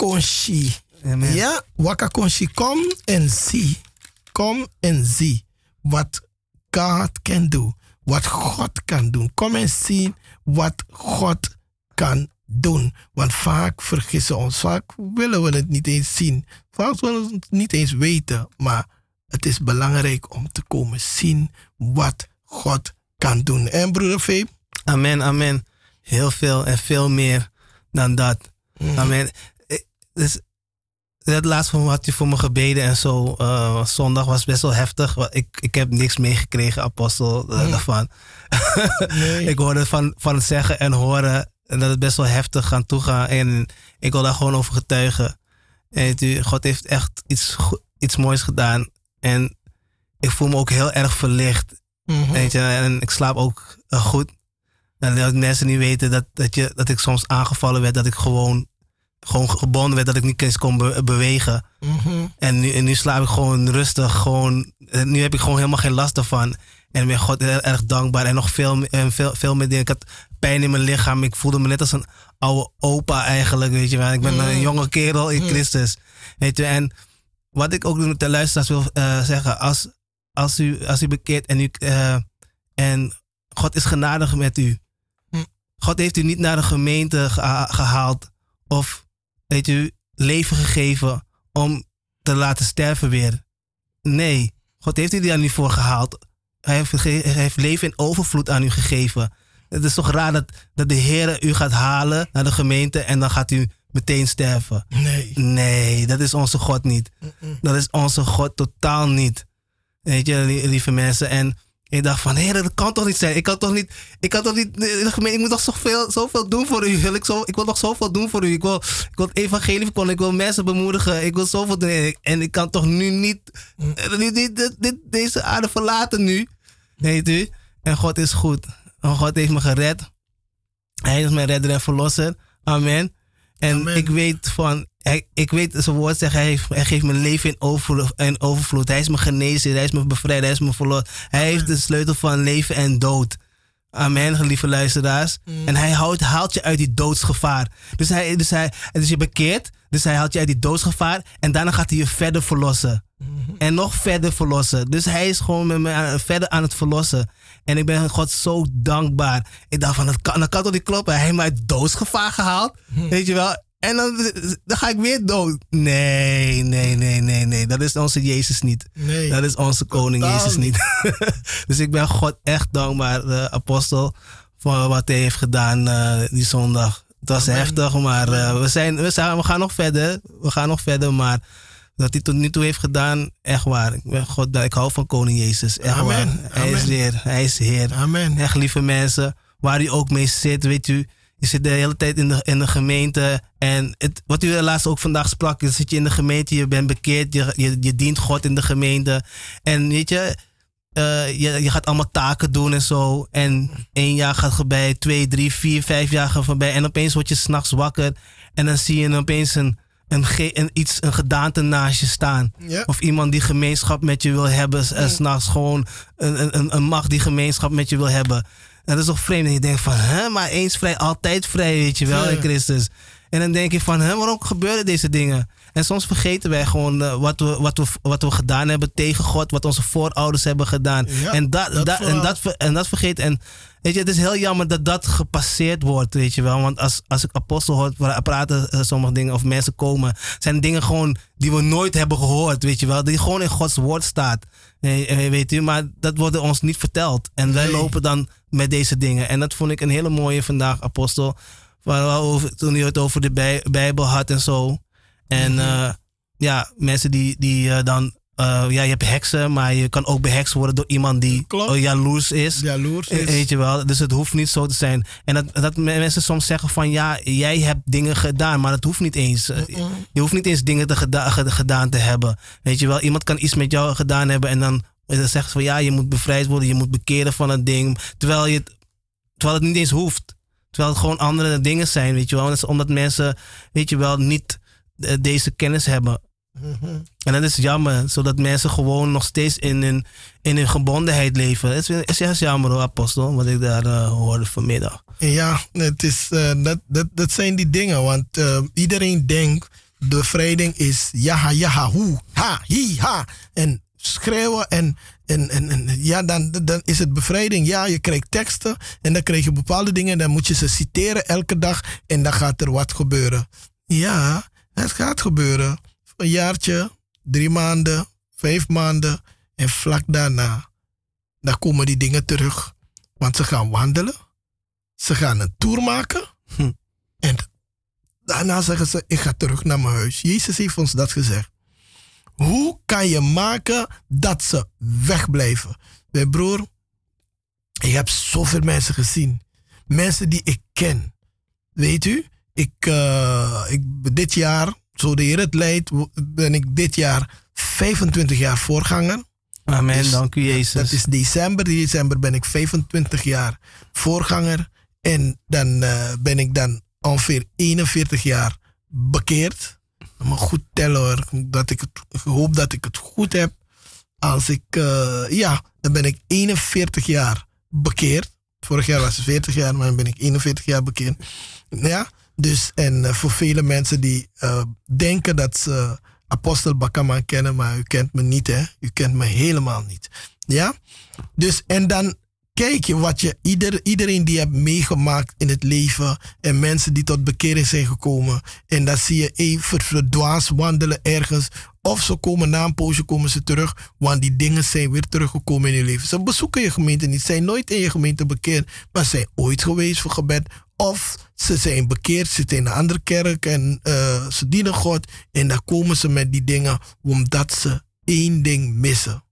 Waka konshi. Amen. Ja, Waka konshi. Kom en zie. Kom en zie wat God can do. Wat God kan doen. Kom en zie wat God kan doen. Want vaak vergissen we ons. Vaak willen we het niet eens zien. Vaak willen we het niet eens weten. Maar het is belangrijk om te komen zien wat God kan doen. En broeder Veep? Amen, amen. Heel veel en veel meer dan dat. Amen. Dus het laatste had je voor me gebeden en zo. eh, zondag was best wel heftig. Ik, ik heb niks meegekregen, apostel, eh, daarvan. ik hoorde van, van het zeggen en horen dat het best wel heftig aan toe gaat. En ik wil daar gewoon over getuigen. En u, God heeft echt iets, iets moois gedaan. En ik voel me ook heel erg verlicht. Mhm. Weet je, en ik slaap ook eh, goed. En dat mensen niet weten dat, dat, je, dat ik soms aangevallen werd, dat ik gewoon, gewoon gebonden werd, dat ik niet eens kon be- bewegen. Mhm. En nu, en nu slaap ik gewoon rustig. Gewoon, en nu heb ik gewoon helemaal geen last ervan. En ik ben God heel erg dankbaar. En nog veel, en veel, veel meer dingen. Ik had pijn in mijn lichaam. Ik voelde me net als een oude opa eigenlijk. Weet je wel. Ik ben een jonge kerel in Christus. Weet je. En wat ik ook met de luisteraars wil eh, zeggen. Als, als, u, als u bekeert en, u, eh, en God is genadig met u. Hm. God heeft u niet naar de gemeente geha- gehaald. Of weet u, leven gegeven om te laten sterven weer. Nee, God heeft u daar niet voor gehaald. Hij heeft, hij heeft leven in overvloed aan u gegeven. Het is toch raar dat, dat de Heer u gaat halen naar de gemeente en dan gaat u meteen sterven. Nee. Nee, dat is onze God niet. Dat is onze God totaal niet. Weet je, li- lieve mensen. En ik dacht van, hé, dat kan toch niet zijn? Ik kan toch niet, ik kan toch niet, ik moet toch zoveel, zoveel doen voor u. Wil Ik, zo, ik wil nog zoveel doen voor u. Ik wil, ik wil het evangelie verkondigen, ik wil mensen bemoedigen. Ik wil zoveel doen. En ik- kan toch nu niet, eh, niet, niet dit, dit- deze aarde verlaten nu. Weet u? En God is goed. En God heeft me gered. Hij is mijn redder en verlosser. Amen. En Amen. ik weet van, hij, ik weet zijn woord zegt, hij, heeft, hij geeft me leven in overvloed, in overvloed. Hij is mijn genezer, hij is mijn bevrijder, hij is mijn verlosser. Hij heeft de sleutel van leven en dood. Amen, lieve luisteraars. En hij houdt, haalt je uit die doodsgevaar. Dus, hij, dus, hij, dus je bekeert, dus hij haalt je uit die doodsgevaar. En daarna gaat hij je verder verlossen. En nog verder verlossen. Dus hij is gewoon met me aan- verder aan het verlossen. En ik ben God zo dankbaar. Ik dacht van, dat kan, dat kan toch niet kloppen? Hij heeft mij uit doodsgevaar gehaald. Weet je wel? En dan, dan ga ik weer dood. Nee, nee, nee, nee, nee. Dat is onze Jezus niet. Nee. Dat is onze koning Jezus niet. dus ik ben God echt dankbaar, de apostel, voor wat hij heeft gedaan eh, die zondag. Het was heftig, maar eh, we, zijn, we, zijn, we gaan nog verder. We gaan nog verder, maar wat hij tot nu toe heeft gedaan, echt waar. Ik, ben God, ik hou van koning Jezus, echt Amen. waar. Hij is. Heer, hij is Heer. Amen. Echt lieve mensen, waar u ook mee zit, weet u. Je zit de hele tijd in de, in de gemeente. En het, wat u laatst ook vandaag sprak, je zit je in de gemeente, je bent bekeerd, je, je, je dient God in de gemeente. En weet je, eh, je, je gaat allemaal taken doen en zo. En één jaar gaat voorbij, twee, drie, vier, vijf jaar gaan voorbij. En opeens word je s'nachts wakker. En dan zie je opeens een, een, iets, een gedaante naast je staan. Of iemand die gemeenschap met je wil hebben. s- eh, S'nachts gewoon een, een- een, macht die gemeenschap met je wil hebben. En dat is toch vreemd. En je denkt van, hè, maar eens vrij, altijd vrij, weet je wel, in. Christus. En dan denk je van, hè, waarom gebeuren deze dingen? En soms vergeten wij gewoon eh, wat, we, wat, we, wat we gedaan hebben tegen God, wat onze voorouders hebben gedaan. Ja, en, dat, dat dat, en, dat, en dat vergeet. En weet je, het is heel jammer dat dat gepasseerd wordt, weet je wel. Want als, als ik apostel hoor pra- praten, eh, sommige dingen, of mensen komen, zijn dingen gewoon die we nooit hebben gehoord, weet je wel. Die gewoon in Gods woord staat. Eh, eh, weet u, maar dat wordt ons niet verteld. En wij Nee. lopen dan met deze dingen. En dat vond ik een hele mooie vandaag, apostel. Over, toen hij het over de bij- Bijbel had en zo. En eh, ja, mensen die, die eh, dan. eh, ja, je hebt heksen, maar je kan ook behekst worden door iemand die jaloers is. Jaloers is. Weet je wel, dus het hoeft niet zo te zijn. En dat, dat me- mensen soms zeggen van ja, jij hebt dingen gedaan, maar dat hoeft niet eens. Je hoeft niet eens dingen te geda- ge- gedaan te hebben. Weet je wel, iemand kan iets met jou gedaan hebben en dan, dan zegt ze van ja, je moet bevrijd worden, je moet bekeren van het ding. Terwijl, je, terwijl het niet eens hoeft. Terwijl het gewoon andere dingen zijn, weet je wel. Omdat mensen, weet je wel, niet eh, deze kennis hebben. En dat is jammer, zodat mensen gewoon nog steeds in hun, in hun gebondenheid leven. Het is, is juist jammer hoor, apostel, wat ik daar eh, hoorde vanmiddag. Ja, het is, eh, dat, dat, dat zijn die dingen. Want iedereen denkt, bevrijding is ja, ja, hoe, ha, hi, ha. En schreeuwen en, en, en, en ja, dan, dan is het bevrijding. Ja, je krijgt teksten en dan krijg je bepaalde dingen. Dan moet je ze citeren elke dag en dan gaat er wat gebeuren. Ja, het gaat gebeuren. Een jaartje, drie maanden, vijf maanden en vlak daarna, dan komen die dingen terug. Want ze gaan wandelen. Ze gaan een tour maken. Hm. En daarna zeggen ze, ik ga terug naar mijn huis. Jezus heeft ons dat gezegd. Hoe kan je maken dat ze wegblijven? Mijn broer, ik heb zoveel mensen gezien. Mensen die ik ken. Weet u, ik, uh, ik dit jaar, zo de Heer het leidt, ben ik dit jaar 25 jaar voorganger. Amen, dus, dank u Jezus. Dat is december. December ben ik 25 jaar voorganger. En dan uh, ben ik dan ongeveer 41 jaar bekeerd. Maar goed tellen hoor. Dat ik, het, ik hoop dat ik het goed heb. Als ik, uh, ja, dan ben ik 41 jaar bekeerd. Vorig jaar was het 40 jaar, maar dan ben ik 41 jaar bekeerd. Ja, dus en uh, voor vele mensen die uh, denken dat ze apostel Bakama kennen, maar u kent me niet hè. U kent me helemaal niet. Ja, dus en dan kijk je wat je, ieder, iedereen die hebt meegemaakt in het leven en mensen die tot bekering zijn gekomen. En dan zie je even verdwaas wandelen ergens. Of ze komen na een poosje komen ze terug, want die dingen zijn weer teruggekomen in je leven. Ze bezoeken je gemeente niet, zijn nooit in je gemeente bekeerd, maar zijn ooit geweest voor gebed. Of ze zijn bekeerd, zitten in een andere kerk en uh, ze dienen God. En dan komen ze met die dingen omdat ze één ding missen.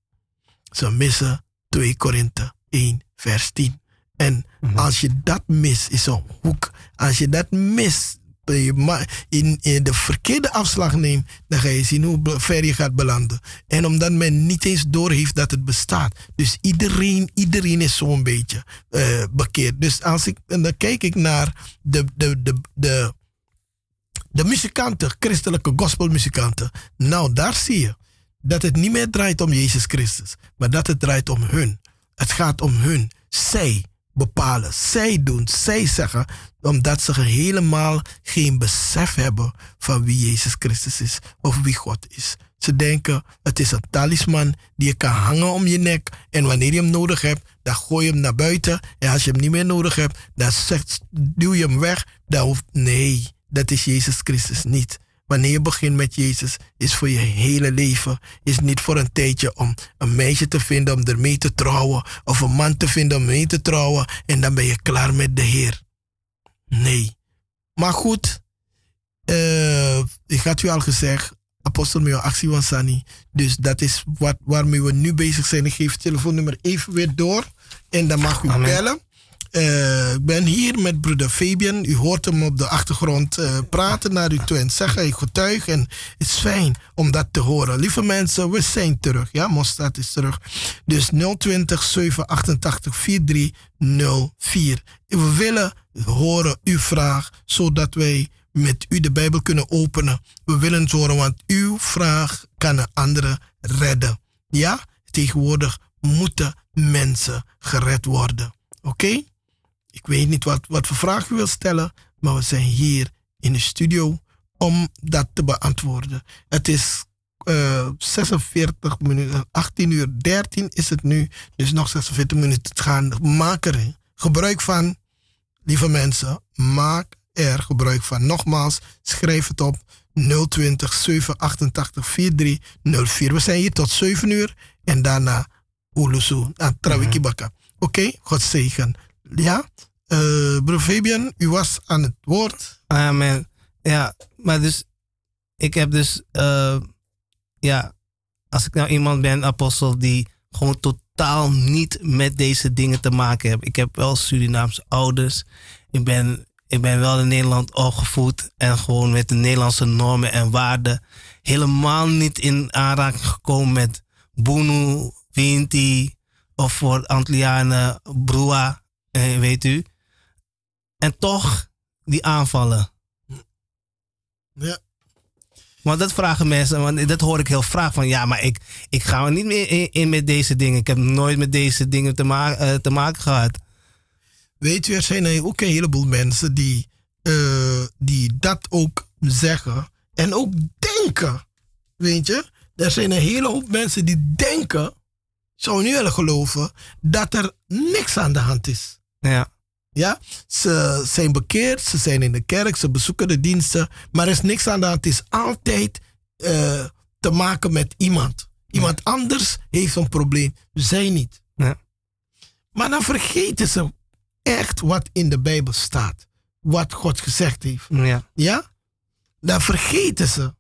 Ze missen 2 Korinthe 1 vers 10. En mm-hmm. als je dat mist, is een hoek. Als je dat mist, in, in de verkeerde afslag neemt, dan ga je zien hoe ver je gaat belanden. En omdat men niet eens doorheeft dat het bestaat. Dus iedereen, iedereen is zo'n beetje uh, bekeerd. Dus als ik, en dan kijk ik naar de, de, de, de, de muzikanten, christelijke gospelmuzikanten. Nou, daar zie je dat het niet meer draait om Jezus Christus, maar dat het draait om hun. Het gaat om hun. Zij bepalen, zij doen, zij zeggen, omdat ze helemaal geen besef hebben van wie Jezus Christus is of wie God is. Ze denken, het is een talisman die je kan hangen om je nek en wanneer je hem nodig hebt, dan gooi je hem naar buiten en als je hem niet meer nodig hebt, dan duw je hem weg. Dan hoeft, nee, dat is Jezus Christus niet. Wanneer je begint met Jezus, is voor je hele leven. Is niet voor een tijdje om een meisje te vinden om ermee te trouwen. Of een man te vinden om mee te trouwen. En dan ben je klaar met de Heer. Nee. Maar goed, uh, ik had u al gezegd, apostel met actie van Sani. Dus dat is wat, waarmee we nu bezig zijn. Ik geef het telefoonnummer even weer door. En dan mag u Amen. bellen. Uh, ik ben hier met broeder Fabian. U hoort hem op de achtergrond uh, praten naar u toe en zeggen. Ik getuig en het is fijn om dat te horen. Lieve mensen, we zijn terug. Ja, Mostad is terug. Dus 020 788 4304. We willen horen uw vraag, zodat wij met u de Bijbel kunnen openen. We willen het horen, want uw vraag kan een andere redden. Ja, tegenwoordig moeten mensen gered worden. Oké? Ik weet niet wat, wat voor vraag u wilt stellen, maar we zijn hier in de studio om dat te beantwoorden. Het is uh, 46 minuten, 18 uur 13 is het nu, dus nog 46 minuten te gaan. Maak er gebruik van, lieve mensen, maak er gebruik van. Nogmaals, schrijf het op 020 788 4304. We zijn hier tot 7 uur en daarna Ulusu aan Trawiki Oké, okay? God zegen. Ja, uh, broer Fabian, u was aan het woord. Amen. Ja, maar dus, ik heb dus, uh, ja, als ik nou iemand ben, apostel, die gewoon totaal niet met deze dingen te maken heeft. Ik heb wel Surinaamse ouders. Ik ben, ik ben wel in Nederland opgevoed en gewoon met de Nederlandse normen en waarden. Helemaal niet in aanraking gekomen met Bunu, Vinti of voor Antlianen, Brua, eh, weet u. En toch die aanvallen. Ja. Want dat vragen mensen, want dat hoor ik heel vaak van ja, maar ik, ik ga er niet meer in, in met deze dingen. Ik heb nooit met deze dingen te, ma eh, te maken gehad. Weet je, er zijn ook een heleboel mensen die, eh, die dat ook zeggen en ook denken. Weet je, er zijn een hele hoop mensen die denken, zou niet willen geloven, dat er niks aan de hand is. Ja, Ja, ze zijn bekeerd, ze zijn in de kerk, ze bezoeken de diensten, maar er is niks aan de hand. Het is altijd eh, te maken met iemand. Iemand anders heeft een probleem, zij niet. ja, Maar dan vergeten ze echt wat in de Bijbel staat. Wat God gezegd heeft. ja, Ja? Dan vergeten ze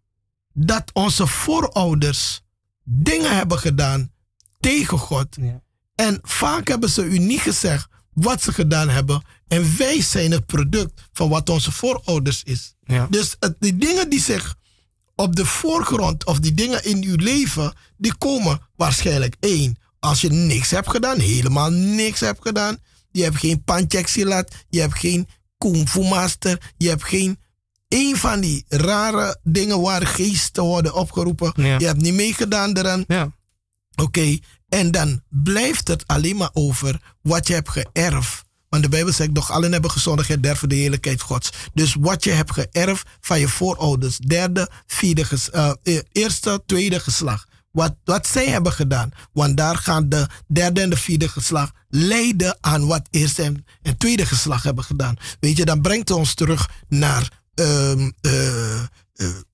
dat onze voorouders dingen hebben gedaan tegen God. ja. En vaak hebben ze u niet gezegd wat ze gedaan hebben. En wij zijn het product van wat onze voorouders is. ja. Dus het, die dingen die zich op de voorgrond of die dingen in uw leven, die komen waarschijnlijk één. Als je niks hebt gedaan, helemaal niks hebt gedaan. Je hebt geen pancheksilat, je hebt geen kung fu master, je hebt geen een van die rare dingen waar geesten worden opgeroepen. Ja. Je hebt niet meegedaan eraan. ja. Oké, en dan blijft het alleen maar over wat je hebt geërfd. Want de Bijbel zegt, doch allen hebben gezondigd en derven de heerlijkheid Gods. Dus wat je hebt geërfd van je voorouders, derde, vierde, eh, eh, eerste, tweede geslacht. Wat, wat zij hebben gedaan. Want daar gaan de derde en de vierde geslacht leiden aan wat eerste en, en tweede geslacht hebben gedaan. Weet je, dan brengt het ons terug naar ehm, eh, eh,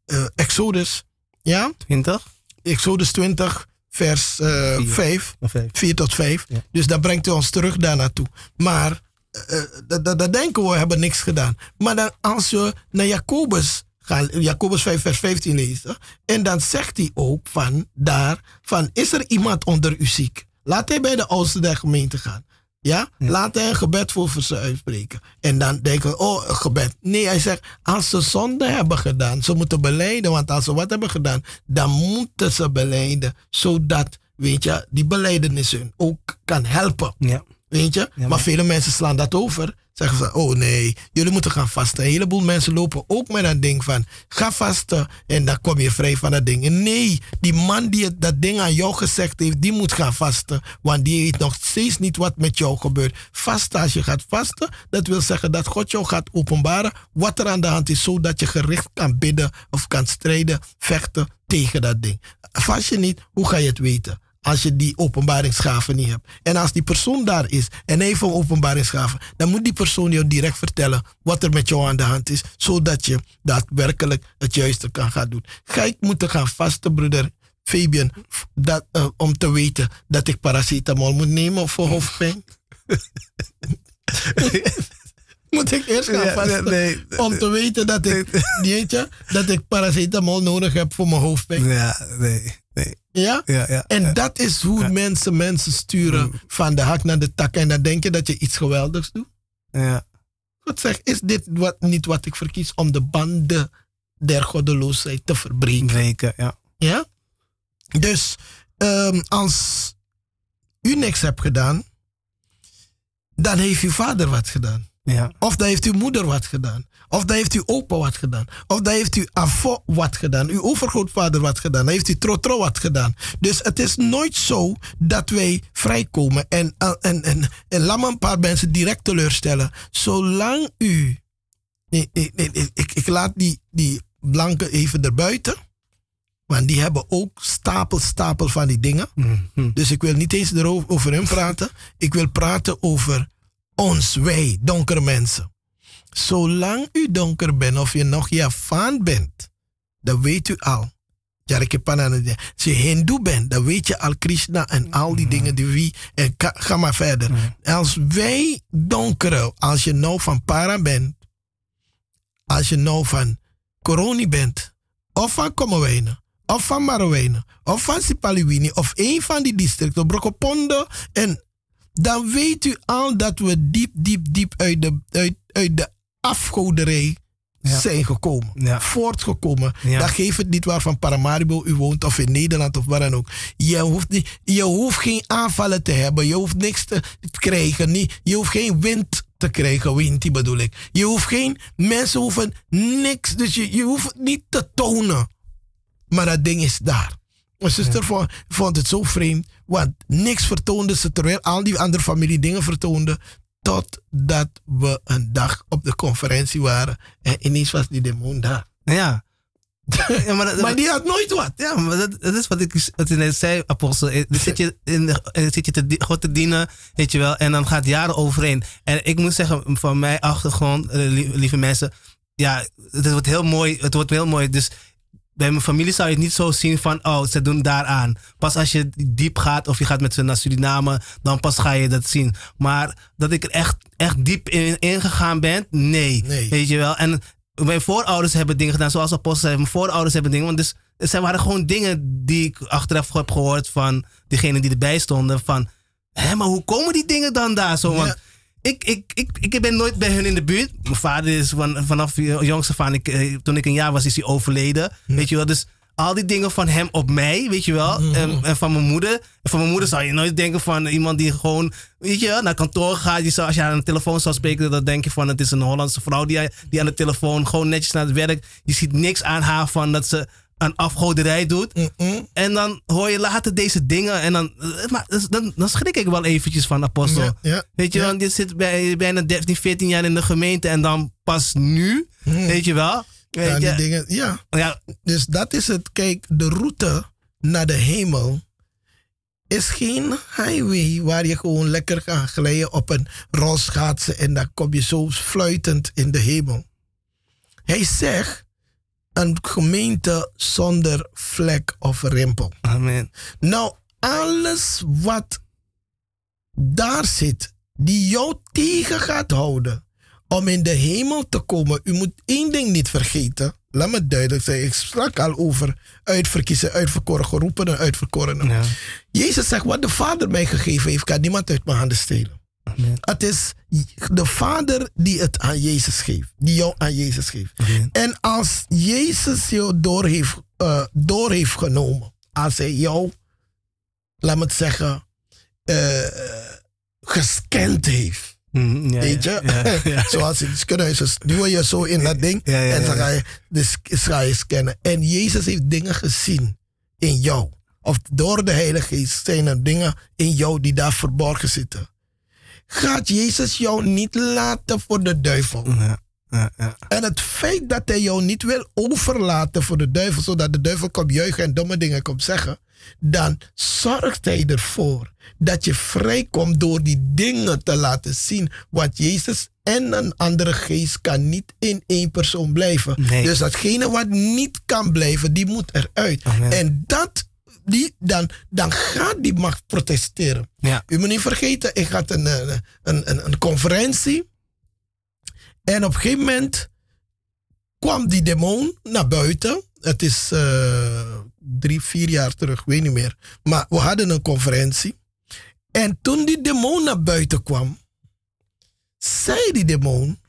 eh, Exodus. Ja? 20? Exodus 20, vers eh Vier. 5. Of vijf? 4 tot 5. Ja. Dus dat brengt ons terug daar naartoe. Maar eh, eh, dat, dat, dat denken we, we hebben niks gedaan. Maar dan als we naar Jacobus gaan, Jacobus 5 vers 15 lezen. En dan zegt hij ook van daar, van is er iemand onder u ziek? Laat hij bij de oudste der gemeente gaan. Ja? Laat hij een gebed voor ze uitspreken. En dan denken we, oh, een gebed. Nee, hij zegt, als ze zonde hebben gedaan, ze moeten beleiden. Want als ze wat hebben gedaan, dan moeten ze beleiden. Zodat, weet je, die beleidenis hun ook kan helpen. Ja. Weet je? Ja, maar, maar- vele mensen slaan dat over. Zeggen ze, oh nee, jullie moeten gaan vasten. Een heleboel mensen lopen ook met dat ding van, ga vasten en dan kom je vrij van dat ding. En nee, die man die dat ding aan jou gezegd heeft, die moet gaan vasten. Want die weet nog steeds niet wat met jou gebeurt. Vasten, als je gaat vasten, dat wil zeggen dat God jou gaat openbaren wat er aan de hand is, zodat je gericht kan bidden of kan strijden, vechten tegen dat ding. Vast je niet, hoe ga je het weten? Als je die openbaringsgave niet hebt. En als die persoon daar is en hij heeft een openbaringsgave, dan moet die persoon jou direct vertellen wat er met jou aan de hand is, zodat je daadwerkelijk het juiste kan gaan doen. Ga ik moeten gaan vasten, broeder Fabian, dat, eh, om te weten dat ik paracetamol moet nemen voor hoofdpijn? moet ik eerst gaan Ja, vasten nee, nee. om te weten dat ik, weet je, dat ik paracetamol nodig heb voor mijn hoofdpijn? Ja, nee, nee. Ja? Ja, ja. En dat is hoe mensen mensen sturen van de hak naar de tak. En dan denk je dat je iets geweldigs doet. Ja, God zegt, is dit wat, niet wat ik verkies om de banden der goddeloosheid te verbreken? breken, ja. Ja? Dus ehm, als u niks hebt gedaan, dan heeft uw vader wat gedaan. Ja, Of dan heeft uw moeder wat gedaan. Of dan heeft uw opa wat gedaan. Of dan heeft uw afo wat gedaan. Uw overgrootvader wat gedaan. Dan heeft uw trotro wat gedaan. Dus het is nooit zo dat wij vrijkomen. En, en, en, en, en laat me een paar mensen direct teleurstellen. Zolang u... Nee, nee, nee, ik, ik laat die, die blanken even erbuiten. Want die hebben ook stapel, stapel van die dingen. Mhm. Dus ik wil niet eens erover over hun praten. Ik wil praten over ons, wij, donkere mensen. Zolang u donker bent of je nog Javaan bent, dan weet u al. Als je Hindoe bent, dan weet je al Krishna en al die dingen die wie. En ga, ga maar verder. Als wij donkere, als je nou van Para bent, als je nou van Coroni bent, of van Kommerwijnen, of van Marowijnen, of van Sipaliwini, of een van die districten, Brokopondo, en dan weet u al dat we diep, diep, diep uit de, uit, uit de afgoderij Ja. zijn gekomen. Ja. Voortgekomen. Ja. Dan geeft het niet waar van Paramaribo u woont of in Nederland of waar dan ook. Je hoeft, niet, je hoeft geen aanvallen te hebben. Je hoeft niks te krijgen. Niet, je hoeft geen wind te krijgen. Wind, die bedoel ik. Je hoeft geen... Mensen hoeven niks. Dus je, je hoeft niet te tonen. Maar dat ding is daar. Mijn zuster vond, vond het zo vreemd, want niks vertoonde ze terwijl al die andere familie dingen vertoonden. Totdat we een dag op de conferentie waren en ineens was die demon daar. Ja. ja maar, dat- Maar die had nooit wat. Ja, maar dat, dat is wat ik, wat ik net zei, apostel. Eh, Dan zit je, in eh, zit je te, God te dienen, weet je wel, en dan gaat jaren overheen. En ik moet zeggen, van mijn achtergrond, eh, lie- lieve mensen, ja, het wordt heel mooi. Het wordt heel mooi. Dus bij mijn familie zou je het niet zo zien van, oh, ze doen daaraan. Pas als je diep gaat of je gaat met ze naar Suriname, dan pas ga je dat zien. Maar dat ik er echt, echt diep in ingegaan ben, nee. Nee. Weet je wel. En mijn voorouders hebben dingen gedaan, zoals apostel zei. Mijn voorouders hebben dingen, want dus, het zijn- waren gewoon dingen die ik achteraf heb gehoord van diegenen die erbij stonden. Van, hé, maar hoe komen die dingen dan daar zo? Want Ja. Ik, ik, ik, ik ben nooit bij hun in de buurt. Mijn vader is van, vanaf jongs af aan, ik, eh, toen ik een jaar was, is hij overleden. Weet je wel, dus al die dingen van hem op mij, weet je wel. En, en van mijn moeder. En van mijn moeder zou je nooit denken van iemand die gewoon, weet je wel, naar kantoor gaat. Je zou, als je aan de telefoon zou spreken, dan denk je van het is een Hollandse vrouw die, die aan de telefoon gewoon netjes naar het werk. Je ziet niks aan haar van dat ze aan afgoderij doet. En dan hoor je later deze dingen. En dan, maar, dan, dan schrik ik wel eventjes van Apostel. Ja, ja, Weet je, ja. want je zit bij, bijna 13, 14 jaar in de gemeente. En dan pas nu, weet je wel. Weet Ja, die dingen, ja. ja, Dus dat is het. Kijk, de route naar de hemel is geen highway waar je gewoon lekker kan glijden op een rolschaatsen en dan kom je zo fluitend in de hemel. Hij zegt een gemeente zonder vlek of rimpel. amen. Nou, alles wat daar zit, die jou tegen gaat houden om in de hemel te komen. U moet één ding niet vergeten. Laat me duidelijk zijn. Ik sprak al over uitverkiezen, uitverkoren, geroepen en uitverkorenen. Ja, Jezus zegt, wat de Vader mij gegeven heeft, kan niemand uit mijn handen stelen. Amen. Het is de Vader die het aan Jezus geeft. Die jou aan Jezus geeft. Amen. En als Jezus jou door heeft, eh, door heeft genomen. Als hij jou, laat me het zeggen, eh, gescand heeft. Mhm, ja, Weet je? Ja, ja, ja. Zoals in het duw je zo in dat ding. En dan ga je, dus ga je scannen. En Jezus heeft dingen gezien in jou. Of door de Heilige Geest zijn er dingen in jou die daar verborgen zitten. Gaat Jezus jou niet laten voor de duivel? Ja, ja, ja. En het feit dat hij jou niet wil overlaten voor de duivel, zodat de duivel komt juichen en domme dingen komt zeggen, dan zorgt hij ervoor dat je vrijkomt door die dingen te laten zien. Want Jezus en een andere geest kan niet in één persoon blijven. Nee. Dus datgene wat niet kan blijven, die moet eruit. Amen. En dat, die, dan, dan gaat die macht protesteren. Ja. U moet niet vergeten, ik had een, eh, een, een, een conferentie. En op een gegeven moment kwam die demon naar buiten. Het is eh, drie, vier jaar terug, weet niet meer. Maar we hadden een conferentie. En toen die demon naar buiten kwam, zei die demon: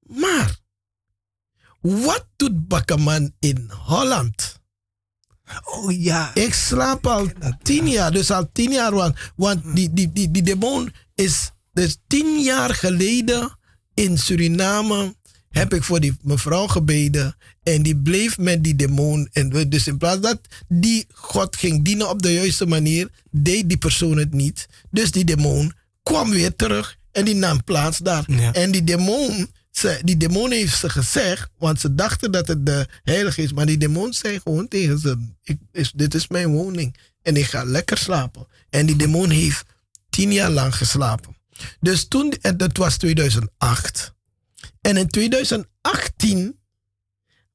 Maar wat doet Bakkerman in Holland? Oh ja. Ik slaap al tien jaar, dus al tien jaar. Want, want die, die, die, die demon is dus tien jaar geleden in Suriname. Heb ik voor die mevrouw gebeden. En die bleef met die demon. En dus in plaats dat die God ging dienen op de juiste manier, deed die persoon het niet. Dus die demon kwam weer terug en die nam plaats daar. Ja. En die demon, ze, die demon heeft ze gezegd, want ze dachten dat het de heilige is. Maar die demon zei gewoon tegen ze, ik, is, dit is mijn woning. En ik ga lekker slapen. En die demon heeft tien jaar lang geslapen. Dus toen, en dat was 2008. En in 2018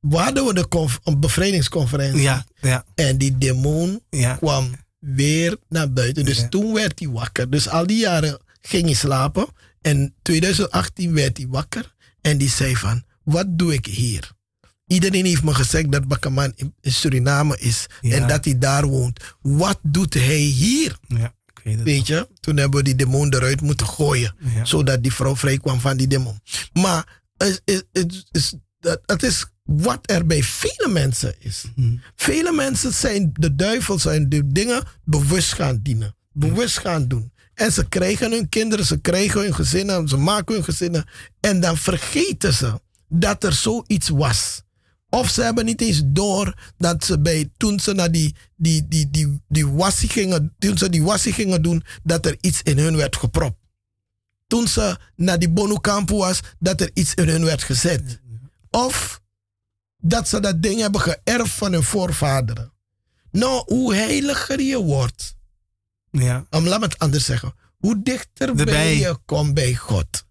hadden we de conf- een bevrijdingsconferentie. Ja, ja, En die demon ja. kwam weer naar buiten. Dus toen werd hij wakker. Dus al die jaren ging hij slapen. En 2018 werd hij wakker. En die zei van, wat doe ik hier? Iedereen heeft me gezegd dat Bakkerman in in Suriname is. Ja. En dat hij daar woont. Wat doet hij hier? ja. Ik weet het. Weet je? Toen hebben we die demon eruit moeten gooien. Ja. Zodat die vrouw vrij kwam van die demon. Maar het is, het is, het is wat er bij vele mensen is. Mhm. Vele mensen zijn de duivel, zijn de dingen bewust gaan dienen. Bewust gaan doen. En ze krijgen hun kinderen, ze krijgen hun gezinnen, ze maken hun gezinnen. En dan vergeten ze dat er zoiets was. Of ze hebben niet eens door dat ze bij, toen ze naar die, die, die, die, die wassie gingen, toen ze die wassie gingen doen, dat er iets in hun werd gepropt. Toen ze naar die Bonukampu was, dat er iets in hun werd gezet. Of dat ze dat ding hebben geërfd van hun voorvaderen. Nou, hoe heiliger je wordt, Ja. om laat me het anders zeggen, hoe dichter bij je komt bij God.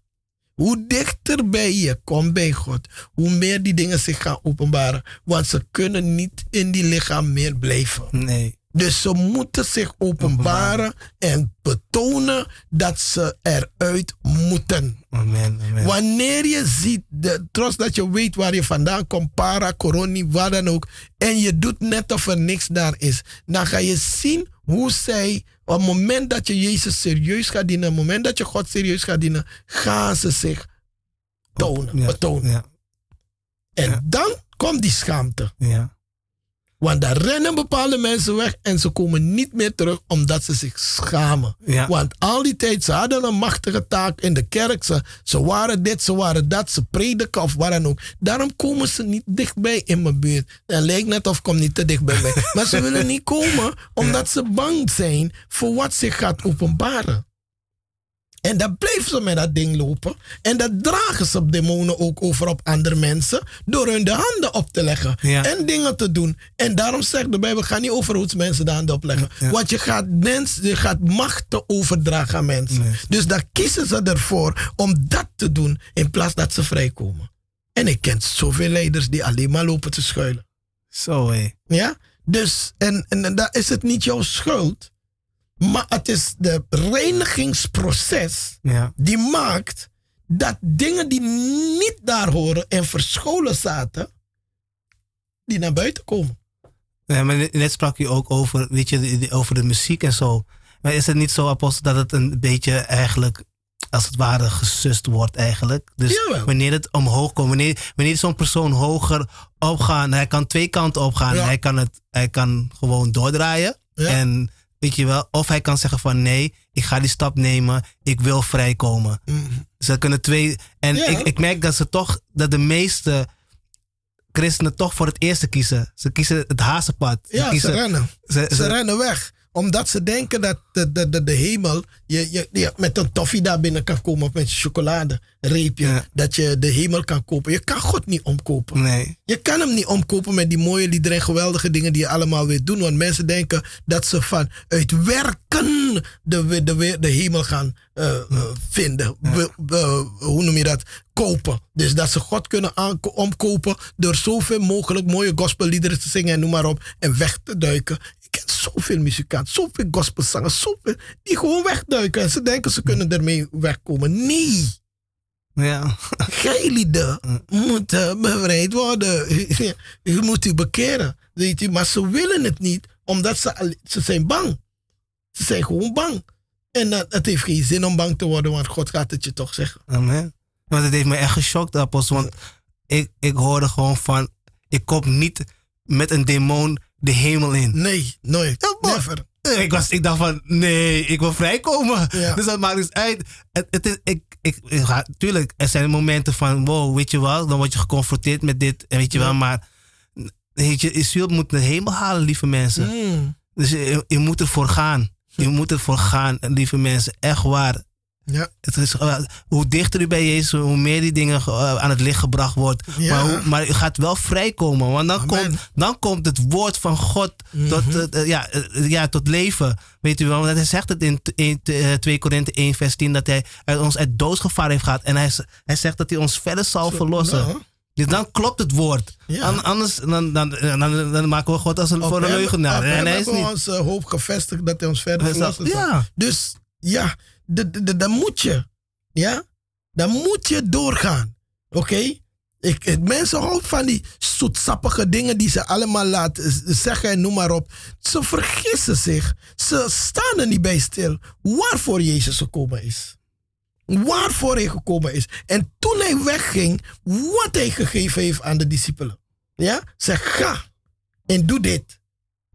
Hoe dichter bij je komt bij God, hoe meer die dingen zich gaan openbaren. Want ze kunnen niet in die lichaam meer blijven. Nee. Dus ze moeten zich openbaren en betonen dat ze eruit moeten. Amen. Amen. Wanneer je ziet, de, trots dat je weet waar je vandaan komt, para, corona, waar dan ook, en je doet net of er niks daar is, dan ga je zien hoe zij, op het moment dat je Jezus serieus gaat dienen, op het moment dat je God serieus gaat dienen, gaan ze zich tonen, betonen. Ja. En dan komt die schaamte. Ja. Want daar rennen bepaalde mensen weg en ze komen niet meer terug omdat ze zich schamen. Ja. Want al die tijd, ze hadden een machtige taak in de kerk. Ze, ze waren dit, ze waren dat, ze prediken of wat dan ook. Daarom komen ze niet dichtbij in mijn buurt. Het lijkt net of ik kom niet te dicht bij mij. maar ze willen niet komen omdat ze bang zijn voor wat zich gaat openbaren. En dan blijven ze met dat ding lopen. En dat dragen ze demonen ook over op andere mensen. Door hun de handen op te leggen. Ja. En dingen te doen. En daarom zegt de Bijbel, ga niet over mensen de handen opleggen. Ja. Want je gaat, mensen, je gaat machten overdragen aan mensen. Nee. Dus daar kiezen ze ervoor om dat te doen. In plaats dat ze vrijkomen. En ik ken zoveel leiders die alleen maar lopen te schuilen. Zo hé. Ja? Dus, en, en, en daar is het niet jouw schuld. Maar het is de reinigingsproces Ja. die maakt dat dingen die niet daar horen en verscholen zaten, die naar buiten komen. Ja, maar net- sprak u ook over, weet je, over de muziek en zo. Maar is het niet zo, apostel, dat het een beetje eigenlijk, als het ware, gesust wordt eigenlijk? Dus Jawel. wanneer het omhoog komt, wanneer, wanneer zo'n persoon hoger opgaan, hij kan twee kanten opgaan. Ja. Hij, kan het, hij kan gewoon doordraaien. Ja. En weet je wel, of hij kan zeggen van nee, ik ga die stap nemen, ik wil vrijkomen. Ze kunnen twee. En Ja. ik, ik merk dat ze toch, dat de meeste christenen toch voor het eerste kiezen. Ze kiezen het hazenpad. Ze Ja, ze kiezen, rennen. ze- Ze ze- rennen weg. Omdat ze denken dat de, de, de, de hemel, je, je, je met een toffee daar binnen kan komen of met je chocolade, reepje, Ja. dat je de hemel kan kopen. Je kan God niet omkopen. nee. Je kan hem niet omkopen met die mooie liederen en geweldige dingen die je allemaal wil doen. Want mensen denken dat ze van uit werken de, de, de, hemel gaan eh, eh, vinden. We- we- hoe noem je dat? Kopen. Dus dat ze God kunnen omkopen door zoveel mogelijk mooie gospelliederen te zingen en noem maar op. En weg te duiken. Ik ken zoveel muzikanten, zoveel gospelzangers, zoveel die gewoon wegduiken. En ze denken ze kunnen ermee wegkomen. Nee. Ja. Geilieden moeten bevrijd worden. U moet u bekeren. Weet u, maar ze willen het niet, omdat ze, ze zijn bang. Ze zijn gewoon bang. En dat, het heeft geen zin om bang te worden, want God gaat het je toch zeggen. Amen. Want het heeft me echt geschokt, apostel. Want ik, ik hoorde gewoon van, ik kom niet met een demon de hemel in. Nee, nooit. Never. Ik, was, ik dacht van, nee, ik wil vrijkomen. Ja. Dus dat maakt dus uit. Het, het is, ik, ik, ga- tuurlijk, er zijn momenten van, wow, weet je wel, dan word je geconfronteerd met dit, en weet je Ja. wel, maar weet je, Israël moet de hemel halen, lieve mensen. Mm. Dus je, je moet ervoor gaan. Je moet ervoor gaan, lieve mensen. Echt waar. Ja. Het is, eh, hoe dichter u bij Jezus, hoe meer die dingen eh, aan het licht gebracht wordt. Ja. Maar, hoe- maar u gaat wel vrijkomen. Want dan Amen. komt, dan komt het woord van God tot, Mhm. eh, ja, ja, tot leven. Weet u wel, want hij zegt het in in t- eh, 2 Korinthe 1 vers 10 dat hij uit ons uit doodsgevaar heeft gehad. En hij, hij zegt dat hij ons verder zal Zo, verlossen. nou. Dus dan klopt het woord. Ja. An- anders dan, dan, dan, dan, maken we God als een, Op voor een leugenaar. En hij is niet. onze hoop gevestigd dat hij ons verder verlossen zal. Dus ja, dan moet je. Ja? Dan moet je doorgaan. Oké? Ik, ik- mensen houden van die zoetsappige dingen die ze allemaal laten zeggen en noem maar op. Ze vergissen zich. Ze staan er niet bij stil waarvoor Jezus gekomen is. Waarvoor hij gekomen is. En toen hij wegging, wat hij gegeven heeft aan de discipelen. Ja? Zeg, ga en doe dit.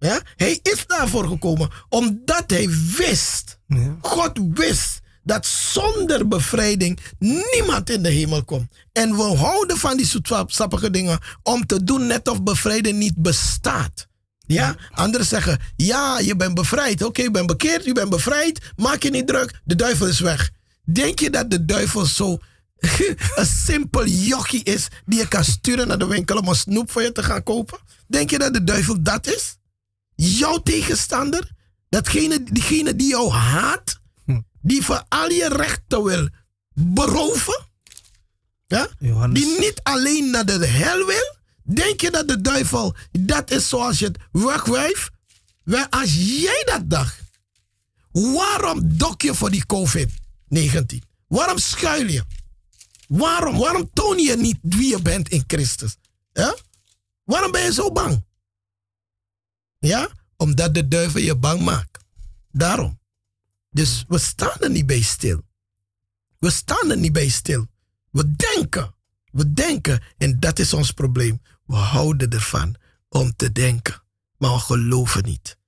Ja? Hij is daarvoor gekomen omdat hij wist Ja. God wist dat zonder bevrijding niemand in de hemel komt. En we houden van die zoetsappige dingen om te doen net of bevrijding niet bestaat. Ja? Anderen zeggen, ja, je bent bevrijd. Oké, je bent bekeerd, je bent bevrijd. Maak je niet druk, de duivel is weg. Denk je dat de duivel zo een simpel jochie is die je kan sturen naar de winkel om een snoep voor je te gaan kopen? Denk je dat de duivel dat is? Jouw tegenstander? Datgene, diegene die jou haat? Die voor al je rechten wil beroven? Ja? Die niet alleen naar de hel wil? Denk je dat de duivel, dat is zoals je het wegwijf? Wel, Als jij dat dacht, waarom dok je voor die COVID-19? Waarom schuil je? Waarom? Waarom toon je niet wie je bent in Christus? Ja? Waarom ben je zo bang? Ja? Omdat de duivel je bang maakt. Daarom. Dus we staan er niet bij stil. We staan er niet bij stil. We denken. We denken. En dat is ons probleem. We houden ervan om te denken. Maar we geloven niet.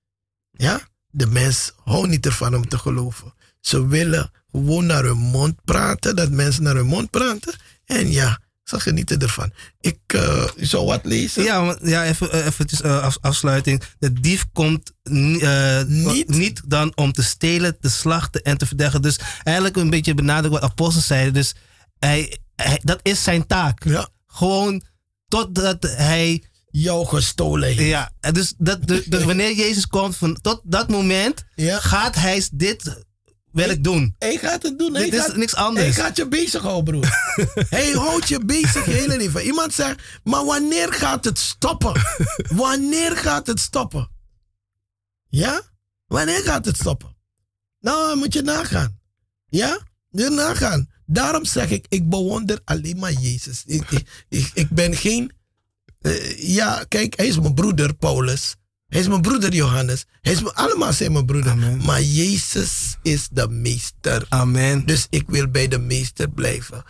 Ja? De mens houdt niet ervan om te geloven. Ze willen gewoon naar hun mond praten. Dat mensen naar hun mond praten. En ja, ze genieten ervan. Ik eh, zou wat lezen. Ja, maar- ja even, eh, eventjes eh, af- afsluiting. De dief komt ni- Niet- niet dan om te stelen, te slachten en te verdergen. Dus eigenlijk een beetje benadrukt wat apostels zeiden. Dus hij, hij- dat is zijn taak. Ja. Gewoon totdat hij... Jou gestolen heeft. Ja, dus, dat, de- wanneer Jezus komt, van, tot dat moment Ja. gaat hij dit werk doen. Hij gaat het doen. Dit is gaat, niks anders. Hij gaat je bezighouden, broer. hij houdt je bezig je hele leven. Iemand zegt, maar wanneer gaat het stoppen? wanneer gaat het stoppen? Ja? Wanneer gaat het stoppen? Nou, moet je nagaan. Ja? Je nagaan. Daarom zeg ik, ik bewonder alleen maar Jezus. Ik, ik, ik, ik ben geen... eh, ja, kijk, hij is mijn broeder, Paulus. Hij is mijn broeder, Johannes. Hij is mijn, allemaal zijn mijn broeder. Amen. Maar Jezus is de meester. Amen. Dus ik wil bij de meester blijven.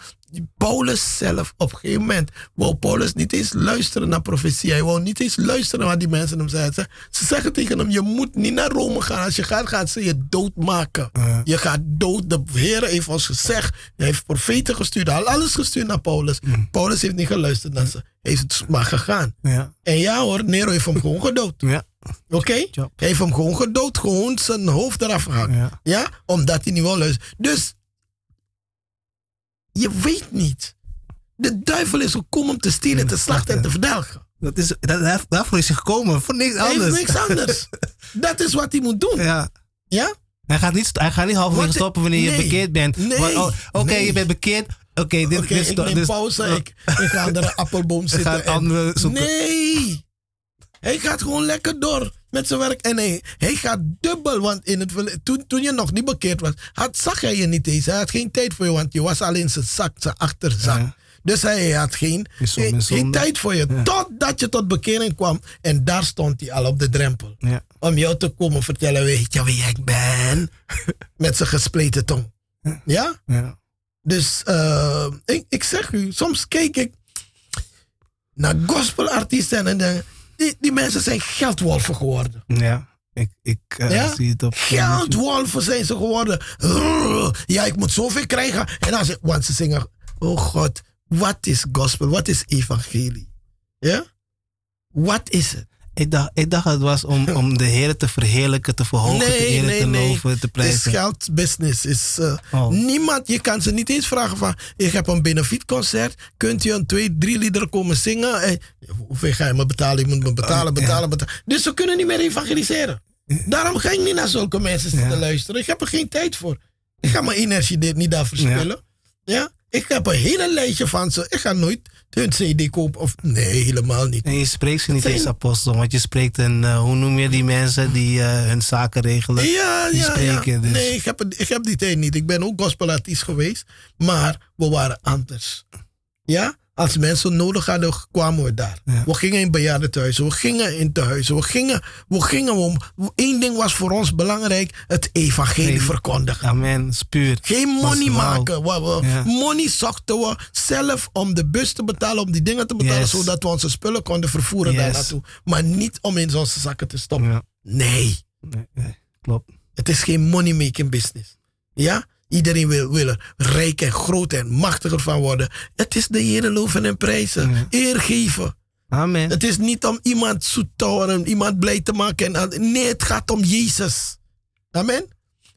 Paulus zelf, op een gegeven moment, wou Paulus niet eens luisteren naar profetie. Hij wou niet eens luisteren naar wat die mensen hem zeiden. Ze zeggen tegen hem, je moet niet naar Rome gaan. Als je gaat, gaat ze je doodmaken. Je gaat dood. De Heer heeft ons gezegd. Hij heeft profeten gestuurd. Hij had alles gestuurd naar Paulus. Paulus heeft niet geluisterd naar ze. Hij is het maar gegaan. Ja. En ja hoor, Nero heeft hem gewoon gedood. Ja. Oké? Hij heeft hem gewoon gedood, gewoon zijn hoofd eraf gehakt. Ja. Ja. Omdat hij niet wil luisteren. Dus, je weet niet. De duivel is gekomen om te stelen, te slachten en te verdelgen. Dat is, dat, daar- daarvoor is hij gekomen. Voor niks Hij heeft anders. niks anders. Dat is wat hij moet doen. Ja. Ja? Hij gaat niet, hij gaat niet halverwege stoppen wanneer je bekeerd bent. Nee. Oh, Oké, Nee. je bent bekeerd. Oké, dit, is ik neem dus- pauze. Ik, ik ga onder een appelboom zitten. en- andere. Nee! Hij gaat gewoon lekker door met zijn werk. En hij, hij gaat dubbel. Want in het, toen, toen je nog niet bekeerd was, had, zag hij je niet eens. Hij had geen tijd voor je, want je was al in zijn zak, zijn achterzak. Ja. Dus hij had geen, geen, tijd voor je. Ja. Totdat je tot bekering kwam. En daar stond hij al op de drempel. Ja. Om jou te komen vertellen, weet je wie ik ben? met zijn gespleten tong. Ja? Ja. Dus eh, ik, ik zeg u, soms kijk ik naar gospelartiesten en denk, die, die mensen zijn geldwolven geworden. ja. Ik, ik eh, Ja? zie het op. Geldwolven zijn ze geworden. Rrr, Ja, ik moet zoveel krijgen. En dan ze, want ze zingen, oh God, wat is gospel? Wat is evangelie? Ja? Wat is het? Ik dacht, ik dacht het was om, om de Heer te verheerlijken, te verhogen, te eren, nee, te nee. loven, te Het is prijzen. geldbusiness. Is, Oh. Niemand, je kan ze niet eens vragen van, ik heb een benefietconcert, kunt u een twee, drie liederen komen zingen? Eh, hoeveel ga je me betalen? Je moet me betalen, ja. betalen, betalen. Dus ze kunnen niet meer evangeliseren. Daarom ga ik niet naar zulke mensen zitten Ja. luisteren. Ik heb er geen tijd voor. Ik ga mijn energie dit niet daar verspillen. Ja. Ik heb een hele lijstje van ze. Ik ga nooit hun CD kopen. Of, nee, helemaal niet. En je spreekt ze niet Zijn- eens apostel, want je spreekt een, eh, hoe noem je die mensen die eh, hun zaken regelen? Ja, die ja, ja. spreken. Dus. Nee, ik heb, ik heb die tijd niet. Ik ben ook gospelartiest geweest. Maar we waren anders. Ja? Als mensen nodig hadden, kwamen we daar. Ja. We gingen in bejaardentehuizen. We gingen in tehuizen. We gingen, we gingen om... Eén ding was voor ons belangrijk. Het evangelie verkondigen. Amen, puur. Geen money maken. We, we- Ja. Money zochten we zelf om de bus te betalen, om die dingen te betalen, Yes. zodat we onze spullen konden vervoeren Yes. daar naartoe. Maar niet om in onze zakken te stoppen. Ja. Nee. Nee, nee, klopt. Het is geen money-making business. Ja? Iedereen wil, wil er rijk en groot en machtiger van worden. Het is de Heer loven en prijzen. Eer geven. Amen. Het is niet om iemand zoet te houden, iemand blij te maken. En- Nee, het gaat om Jezus. Amen.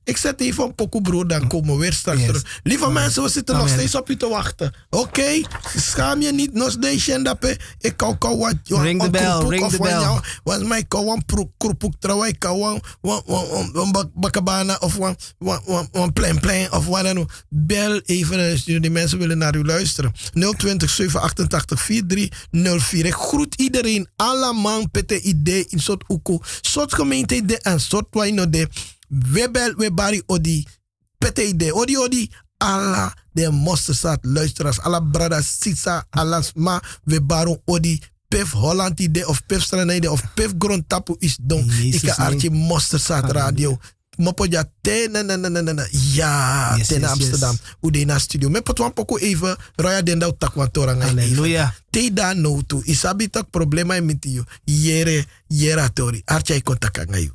Ik zet even een pokoe broer, dan komen we weer straks Yes. terug. Lieve mensen, we zitten nog steeds op u te wachten. Oké? Schaam je niet, nos en dat. Ik kan kan wat. Ring bell, kroephoek ring bell. jou- Wat mij kan wan kroephoek trouwen, ik kan wan- wan- wan- wan- wan bak- bakkabana of wan- plein plein of wat dan ook. Bel even de. Die mensen willen naar u luisteren. 020 788 4304. Ik groet iedereen. Alle man pete idee in soort uku. Soort gemeente de en soort waino de. We bel we bari odi. Odi odi. Alla de mosterzaad luisteraars. Alla brada sisa. Alas ma. We odi. Pef Holland idee of Pef Stranede of Pef Grond Tapu is don. Jezus Ik naam. artje mosterzaad radio. Mopo ja te na na na na na. Ja, Yes, ten yes, Amsterdam. yes. Ude na studio. Me pot wan poko even. Roya den dau takwa toranga even. Halleluja. Te da no tu. Isabi tak problema e miti yo. Yere, yera tori. Archa i kontaka nga yo.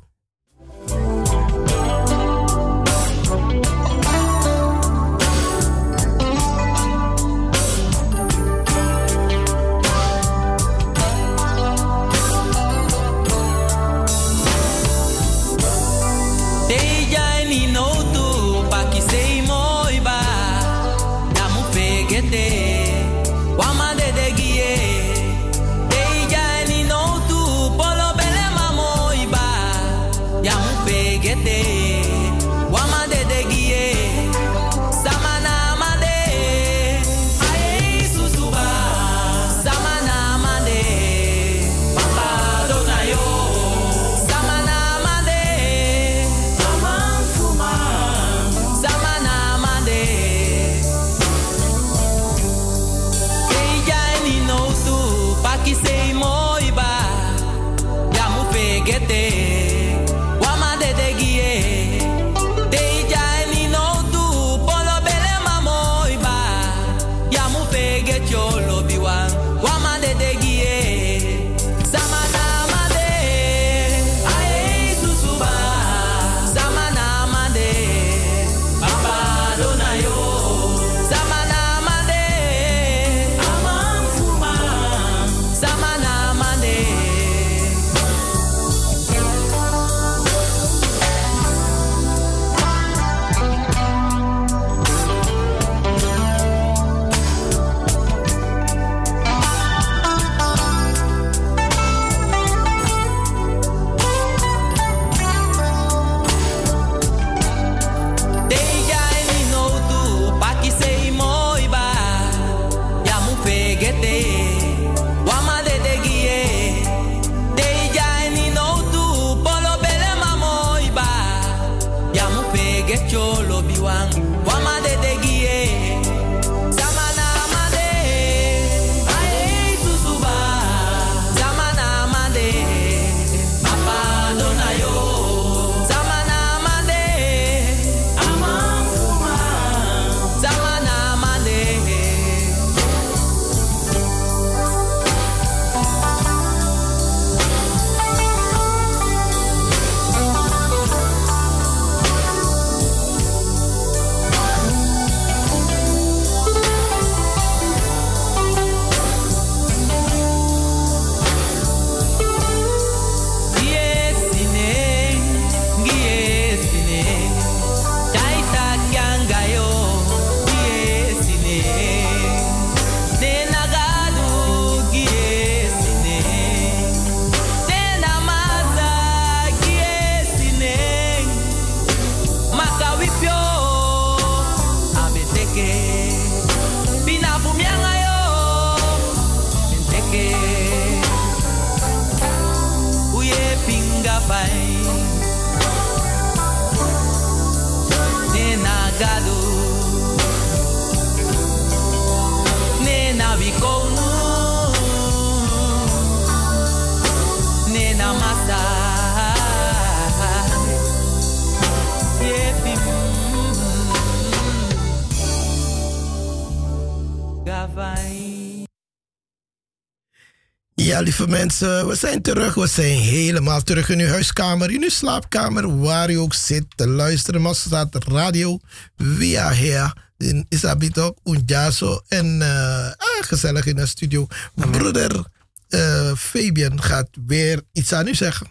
Lieve mensen, we zijn terug. We zijn helemaal terug in uw huiskamer, in uw slaapkamer, waar u ook zit te luisteren. Maar staat radio via her. In Isabit ook, Unjaso. En eh, ah, gezellig in de studio. Broeder eh, Fabian gaat weer iets aan u zeggen.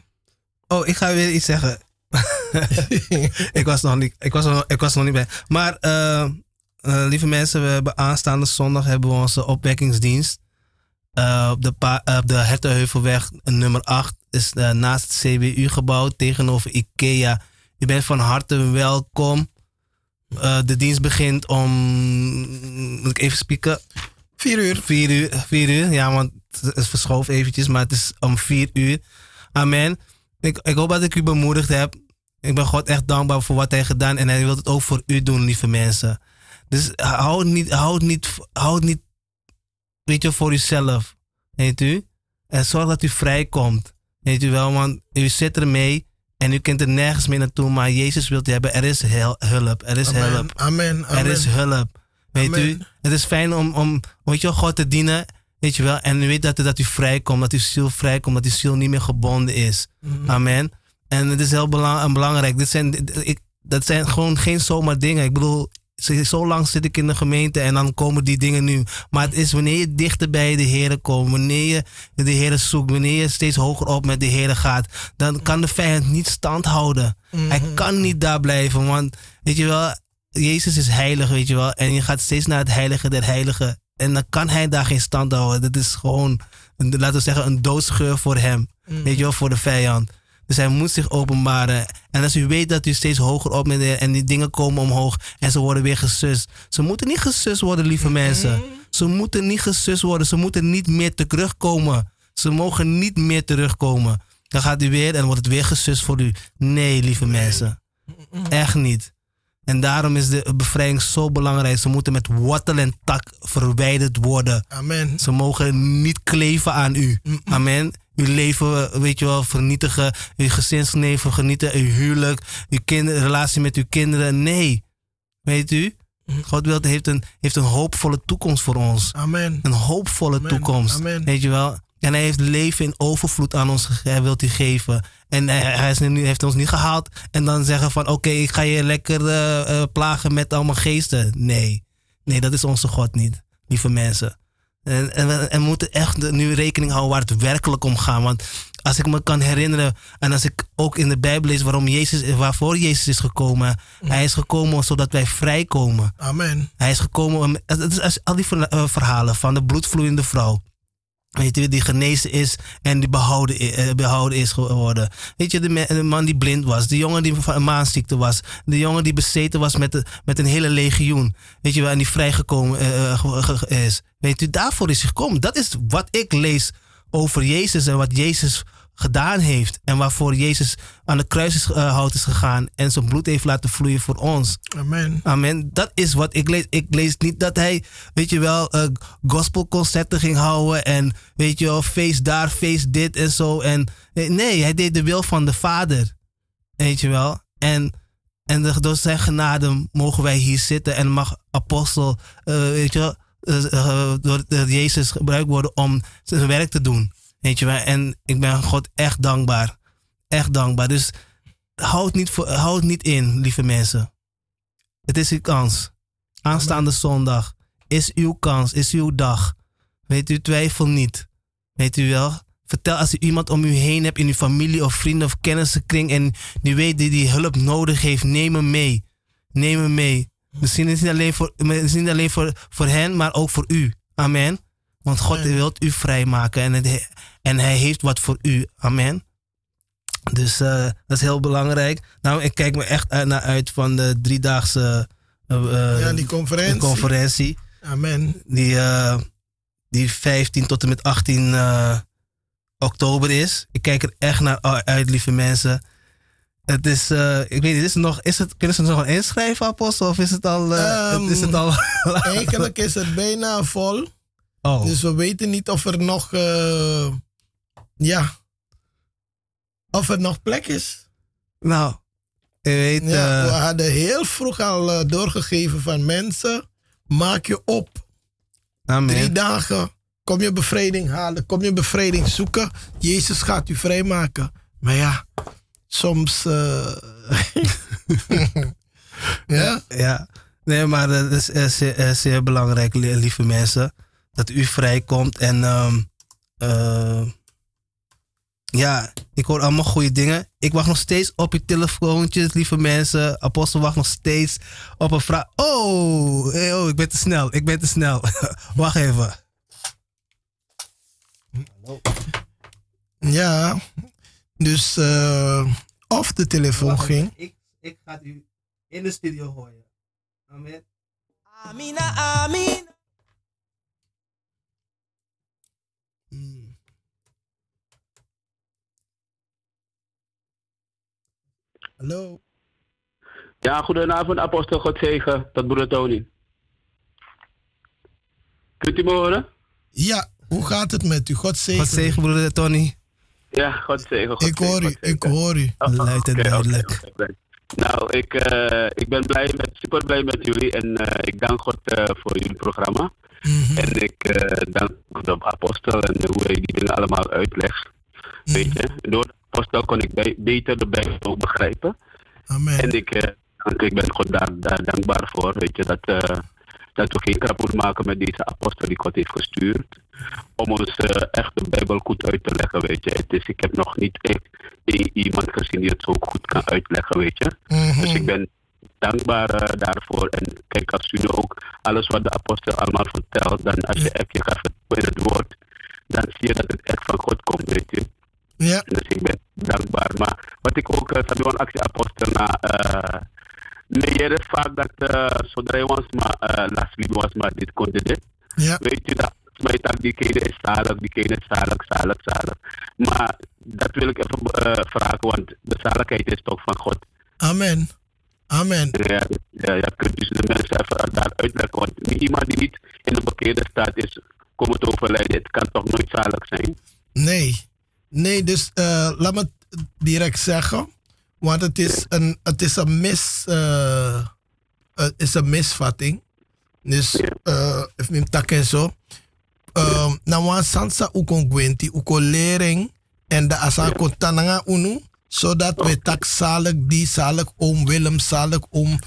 Oh, ik ga weer iets zeggen. ik, was nog niet, ik, was nog, ik was nog niet bij. Maar eh, lieve mensen, we hebben aanstaande zondag hebben we onze opwekkingsdienst. Eh, op de, pa- eh, op de Hertenheuvelweg nummer 8 is eh, naast het CBU-gebouw tegenover IKEA. U bent van harte welkom. Eh, de dienst begint om. Moet ik even spieken? Vier uur. Vier uur, vier uur. Ja, want het verschoof eventjes, maar het is om vier uur. Amen. Ik, ik hoop dat ik u bemoedigd heb. Ik ben God echt dankbaar voor wat hij gedaan en hij wil het ook voor u doen, lieve mensen. Dus hou het niet, hou het niet, hou het niet, weet je, voor uzelf. Weet u? En zorg dat u vrijkomt. Weet u wel, want u zit ermee en u kunt er nergens meer naartoe, maar Jezus wilt hebben. Er is hulp, er is Amen. hulp. Amen. Amen. Er is hulp. Weet Amen. u? Het is fijn om, om weet je God te dienen. Weet je wel? En u weet dat, dat u vrijkomt, dat uw ziel vrijkomt, dat uw ziel niet meer gebonden is. Mhm. Amen. En het is heel belang, belangrijk. Dit zijn, ik, dat zijn gewoon geen zomaar dingen. Ik bedoel, zo lang zit ik in de gemeente en dan komen die dingen nu. Maar het is wanneer je dichter bij de Heer komt, wanneer je de Heer zoekt, wanneer je steeds hoger op met de Heer gaat, dan kan de vijand niet stand houden. Hij kan niet daar blijven, want weet je wel, Jezus is heilig, weet je wel. En je gaat steeds naar het heilige der heiligen. En dan kan hij daar geen stand houden. Dat is gewoon, een, laten we zeggen, een doodsgeur voor hem. Weet je wel, voor de vijand. Dus hij moet zich openbaren. En als u weet dat u steeds hoger op en die dingen komen omhoog en ze worden weer gesust. Ze moeten niet gesust worden, lieve mensen. Ze moeten niet gesust worden. Ze moeten niet meer terugkomen. Ze mogen niet meer terugkomen. Dan gaat u weer en wordt het weer gesust voor u. Nee, lieve mensen. Echt niet. En daarom is de bevrijding zo belangrijk. Ze moeten met wortel en tak verwijderd worden. Amen. Ze mogen niet kleven aan u. Amen. Uw leven, weet je wel, vernietigen. Uw gezinsleven genieten. Uw huwelijk. Uw kinder, relatie met uw kinderen. Nee. Weet u? God wil, heeft, een, heeft een hoopvolle toekomst voor ons. Amen. Een hoopvolle Amen. toekomst. Amen. Weet je wel? En hij heeft leven in overvloed aan ons hij wilt hij geven. En hij, hij is nu, heeft ons niet gehaald. En dan zeggen van oké, ik ga je lekker eh, eh, plagen met allemaal geesten. Nee. Nee, dat is onze God niet. Lieve mensen. En, en, we, en we moeten echt nu rekening houden waar het werkelijk om gaat. Want als ik me kan herinneren, en als ik ook in de Bijbel lees waarom Jezus, waarvoor Jezus is gekomen. Hij is gekomen zodat wij vrijkomen. Amen. Hij is gekomen om. Het is al die eh, verhalen van de bloedvloeiende vrouw. Weet je, die genezen is en die behouden, eh, behouden is geworden. Weet je, de, man die blind was, de jongen die van een maanziekte was, de jongen die bezeten was met, met een hele legioen. Weet je wel, en die vrijgekomen eh, eh, is. Weet u, daarvoor is hij gekomen. Dat is wat ik lees over Jezus en wat Jezus gedaan heeft. En waarvoor Jezus aan de kruis is, eh, hout is gegaan en zijn bloed heeft laten vloeien voor ons. Amen. Amen. Dat is wat ik lees. Ik lees niet dat hij, weet je wel, eh, gospelconcerten ging houden. En weet je wel, feest daar, feest dit en zo. En eh, nee, hij deed de wil van de Vader. Weet je wel. En, en de- door zijn genade mogen wij hier zitten. En mag apostel, weet je wel, door Jezus gebruikt worden om zijn werk te doen. Weet je wel. En ik ben God echt dankbaar. Echt dankbaar. Dus houd niet, voor, houd niet in, lieve mensen. Het is uw kans. Aanstaande zondag is uw kans, is uw dag. Weet u, twijfel niet. Weet u wel? Vertel als u iemand om u heen hebt in uw familie of vrienden of kennissenkring en die weet die die hulp nodig heeft, neem hem mee. Neem hem mee. Misschien is het niet alleen voor, niet alleen voor, voor hen, maar ook voor u. Amen. Want God Amen. wil u vrijmaken en, het, en hij heeft wat voor u. Amen. Dus eh, dat is heel belangrijk. Nou, ik kijk me echt uit- naar uit van de driedaagse eh, eh, Ja, die conferentie. conferentie. Amen. Die, die 15 tot en met 18 eh, oktober is. Ik kijk er echt naar uit, lieve mensen. Het is, ik weet niet, is het nog, is het, kunnen ze nog wel inschrijven, Apostel? Of is het al, Ehm, is het al Eigenlijk is het bijna vol. Oh, Dus we weten niet of er nog, eh, ja, of er nog plek is. nou, je weet, Ja, we eh, hadden heel vroeg al eh, doorgegeven van mensen, maak je op. amen. Drie dagen Kom je bevrijding halen. Kom je bevrijding zoeken. Jezus gaat u vrijmaken. Maar ja, soms. eh, ja? Ja, nee, maar dat is zeer, zeer belangrijk, li- lieve mensen. Dat u vrijkomt. En ehm, eh, ja, ik hoor allemaal goede dingen. Ik wacht nog steeds op uw telefoontjes, lieve mensen. Apostel wacht nog steeds op een vraag. Oh, eh, oh, ik ben te snel. Ik ben te snel. wacht even. Ja. Dus eh, of de telefoon ging. Ik, ik ga u in de studio horen. Amen. Amina, Amina. Hallo. Ja, goedenavond, apostel God zegen. Tot broeder Tony. Kunt u me horen? Ja, hoe gaat het met u? God zegen. God zegen, broeder Tony. Ja, God zegen. God Ik hoor u, ik hoor u. Oh, Luid en duidelijk. Nou, ik, eh, ik ben blij met, super blij met jullie en eh, ik dank God eh, voor jullie programma. Mhm. En ik eh, dank de apostel en hoe hij die dingen allemaal uitlegt. Weet je, door de apostel kon ik bij- beter de Bijbel ook begrijpen. Amen. En ik, eh, ik ben God daar, daar dankbaar voor, weet je, dat, eh, dat we geen kapot maken met deze apostel die God heeft gestuurd. Om ons echt de Bijbel goed uit te leggen, weet je. Het is, ik heb nog niet echt iemand gezien die het zo goed kan uitleggen, weet je. Mhm. Dus ik ben dankbaar eh, daarvoor. En kijk, als u nu ook alles wat de apostel allemaal vertelt, dan als je echt je gaat in het woord, dan zie je dat het echt van God komt, weet je. Ja, Dus ik ben dankbaar. Maar wat ik ook, uh, sabi een actie apostel na, uh, nee, je is vaak dat uh, zodra je was maar uh, last week was maar dit kon dit. ja. Weet je dat? Mij dat diegene is zalig, diegene is zalig, zalig, zalig. Maar dat wil ik even uh, vragen, want de zaligheid is toch van God. Amen. Amen. Ja, ja, ja, kunt dus de mensen even daar uitleggen. Want iemand die niet in de bekeerde staat is komen te overlijden, het kan toch nooit zalig zijn? Nee. Nee, dus eh, laat me het direct zeggen. Want het is een, het is een, mis, eh, het is een misvatting. Dus, eh if me tak en zo. Um, na wan sansa ukon gwenti, uko lering en de asa kon tananga unu. Zodat we tak zalig die, zalig oom Willem, zalig oom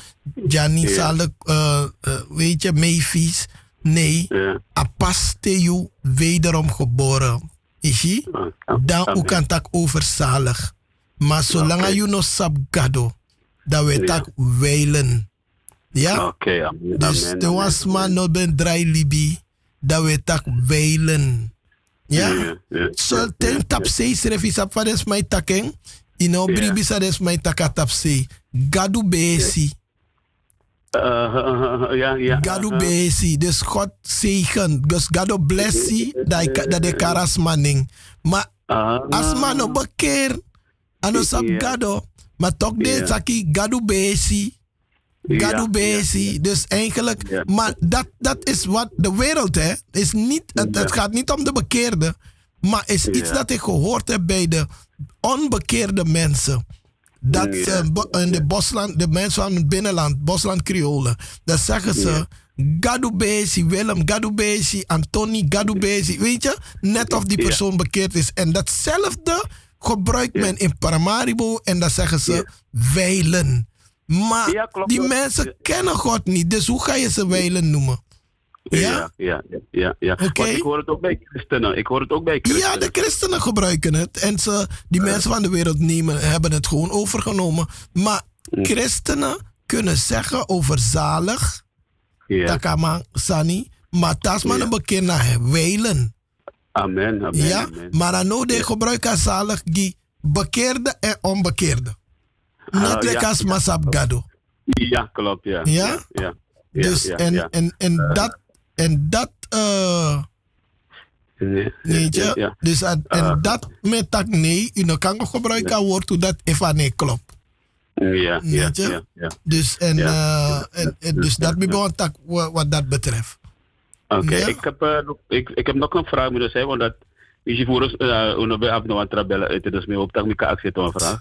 Gianni, Ja. zalig, eh, eh, weet je, Mayfies. Nee, Ja. apasteu wederom geboren. Ishi? Dan ook kan tak overzalig. Maar zolang Oké. je nog sap gado, dat we tak weilen. Ja? Oké, amen. Dus de was maar amen. no ben dry libi, dat we tak weilen. Ja? Ja, ten tap se servi sap fa des mai taken, ino Ja. bribi sa des mai taka tap se. Gadu besi. Uh, uh, uh, uh, ja, ja. Gadu besi. Dus God zegen. Dus Gadu blessi dat de karas manning. Maar As man no bekeer, ano sap Ja. gado. Maar toch de Ja. saki gado besi. Gado ja, besi. Dus eigenlijk, Ja. maar dat, dat is wat de wereld hè. Is niet, het, het gaat niet om de bekeerde. Maar is iets Ja. dat ik gehoord heb bij de onbekeerde mensen. Dat Ja. ze bo- in de bosland, de mensen van het binnenland, bosland Creolen, dat zeggen ze. Gadu Bezi, Willem, Gadu Bezi, Antoni, Gadu Bezi. Weet je, net of die persoon bekeerd is. En datzelfde gebruikt men in Paramaribo en dan zeggen ze wijlen. Maar die mensen kennen God niet, dus hoe ga je ze wijlen noemen? Ja? Ja, ja, ja, ja. ja. Want ik hoor het ook bij christenen. Ik hoor het ook bij Ja, christenen. de christenen gebruiken het. En ze, die mensen van de wereld nemen, hebben het gewoon overgenomen. Maar christenen kunnen zeggen over zalig, Ja. takama sani, maar tasman Ja. een bekend naar wijlen. Amen, amen, Ja, amen. maar dan nou de gebruiken zalig die bekeerde en onbekeerde. Net Ah, lekker ja. als masap gado. Ja, klopt, ja. Ja? Ja, ja. ja, Dus ja, en, ja. en, en dat, en dat, eh, Ja, weet je, ja, dus en, en Ah. dat met dat nee, je kan ook gebruiken woord hoe dat even nee klopt. Ja, ja, ja, ja. Dus, en, Ja. eh, en, en dus dat begon tak wat, dat betreft. Oké, Ja. ik, heb, eh, nog- ik, ik heb nog een vraag moeten zeggen, want dat is je voor ons, uh, uno be abno aan trabellen uit, dus me op tak mika actie te een vraag.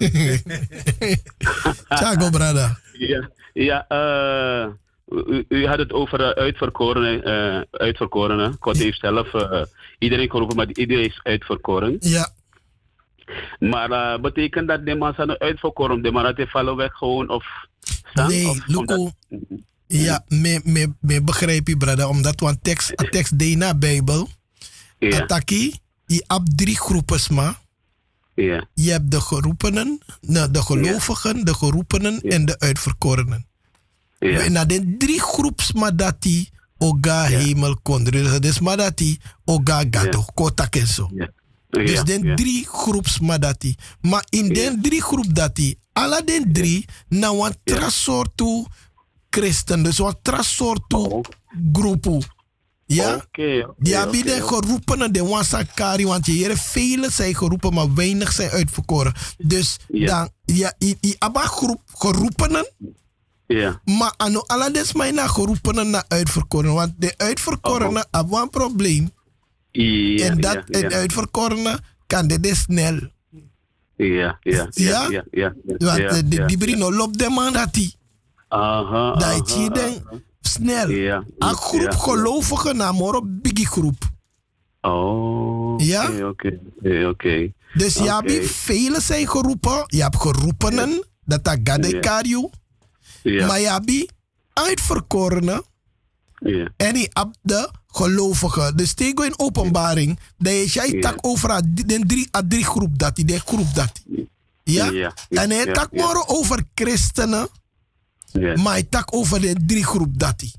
Tjago, brada. Ja, ja eh, u, u had het over uitverkorenen. Uh, uitverkorenen. God heeft zelf uh, iedereen geroepen, maar iedereen is uitverkoren. Ja. Maar uh, betekent dat de zijn uitverkoren, de man dat vallen weg gewoon of... Staan, nee, of Luko. Ja, me, me, me begrijp je, brother. Omdat we een tekst, een tekst naar Bijbel. Ja. Ataki, je hebt drie groepen, maar. Ja. Je hebt de geroepenen, nou, de gelovigen, de geroepenen en de uitverkorenen. Ja. En na de drie groepen dat die oga hemel kon. Dus maar dat die oga gato, kotak en zo. Ja. Dus Ja, den ja. drie groeps maar dat die. Maar in den drie groep dat die, alle den drie, nou een trasoortu christen. Dus een trasoortu Oh. groepu. Ja? Oké, oké, Die hebben oké, de geroepenen, de wansakari, want je heren, velen zijn geroepen, maar weinig zijn uitverkoren. Dus Ja. dan, ja, i, i abba groep geroepenen, Ja. maar ano des mij naar geroepenen naar uitverkoren. Want de uitverkorenen hebben een probleem. Ja, en dat ja, het ja. uitverkorene kan dit is snel. Ja, ja, Ja? ja. Want de, de ja. die brino loopt de man dat die. Aha, Dat je denkt, snel. Ja, Een groep gelovigen naar biggie groep. Oh, oké, Ja? oké, oké. Dus je hebt velen zijn geroepen. Je hebt geroepenen, dat dat gade Ja. hebt uitverkorenen ja, en je hebt de gelovigen. Dus tegen in openbaring, dat je jij tak over a- de drie, a drie groep dat die, de groep dat die. Ja? En hij tak maar over christenen, ja. maar hij tak over de drie groep dat die.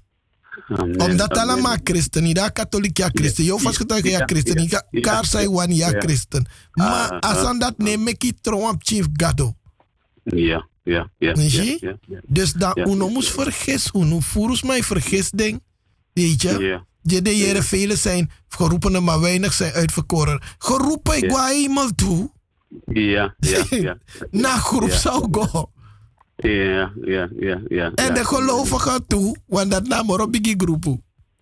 Amen, Omdat amen. allemaal christen, niet katholiek ja christen. Je vastgetuigen ja christen, ja, kaar zijn wan ja christen. Maar Ah, als ah, aan dat neem ik het trouwens chief gado. Ja, ja, ja. Dus dat Ja. uno moest vergis, uno volgens mij vergis ding. Weet je? Ja. Je de velen zijn geroepenen, maar weinig zijn uitverkoren. Geroepen, ik ga eenmaal toe. Ja, ja, ja. Na groep zou go. Ja, ja, ja, ja. En de gelovigen toe, want dat na maar op die groep.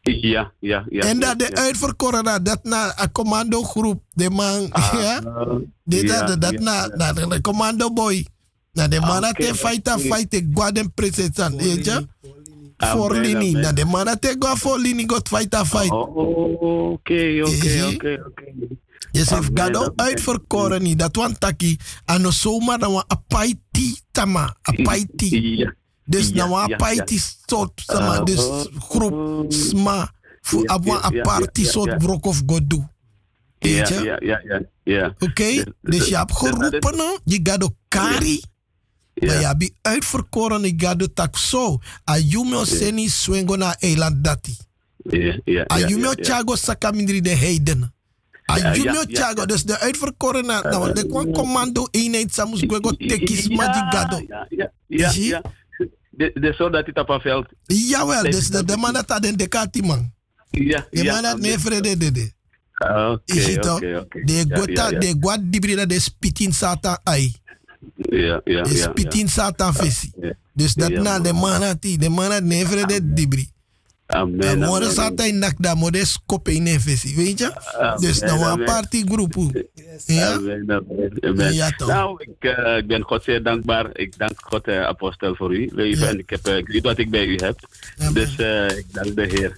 Ja, ja, ja. en dat de ja. uitverkorenen, dat na een commando groep. De man, ja. Ah, ja, dat, na, na de commando boy. Na de man dat oké, te fight oké. fight ik gwa den president, Voor linie. amen. Na de man dat te gwa voor linie got fight a fight. Oké, oké, oké, oké. Je zegt gado uitverkoren niet. Dat wan taki. Ano zomaar dan wan apaiti tama. Apaiti. Dus wan ja, apaiti soort sama. Ah, Dus oh, groep sma. Voor aparti ja, ja, soort brok of godu. Ja, ja, ja, ja, ja. Oké? Dus je hebt geroepen, je gaat ook kari. Maar Ja, hebt uitverkoren, je gaat ook tak zo. Ayume seni swingo na eiland dati. ja, ja. Ja, ja. chago sakamindri de heiden. Ja, ja, chago, ja. dus de uitverkoren, na- nou, de kwam commando eenheid samus gwego tekis Ja, magigado. Ja, ja, ja, ja. De, de soldaat die op een veld. Jawel, dus de, de man dat had een dekati man. Ja, De ja. man dat nee vrede dede. Ah, Oké, het oké, oké. De Ja, gota, ja, ja. de guad dibrida de spitin satan ai. Ja, ja, De ja, spitin satan vesi. ja. Dus dat na de man dat die, de man dat nee vrede dibri. Amen. Morgen amen. zat hij nak daar, maar de skop in een visie, weet je? Dus nou een partygroep. Ja? Amen, amen, amen. Ja, toch. Nou, ik, ik ben God zeer dankbaar. Ik dank God, eh, apostel, voor u leven. Ja. En ik, heb, ik weet wat ik bij u heb. Amen. Dus eh, ik dank de Heer.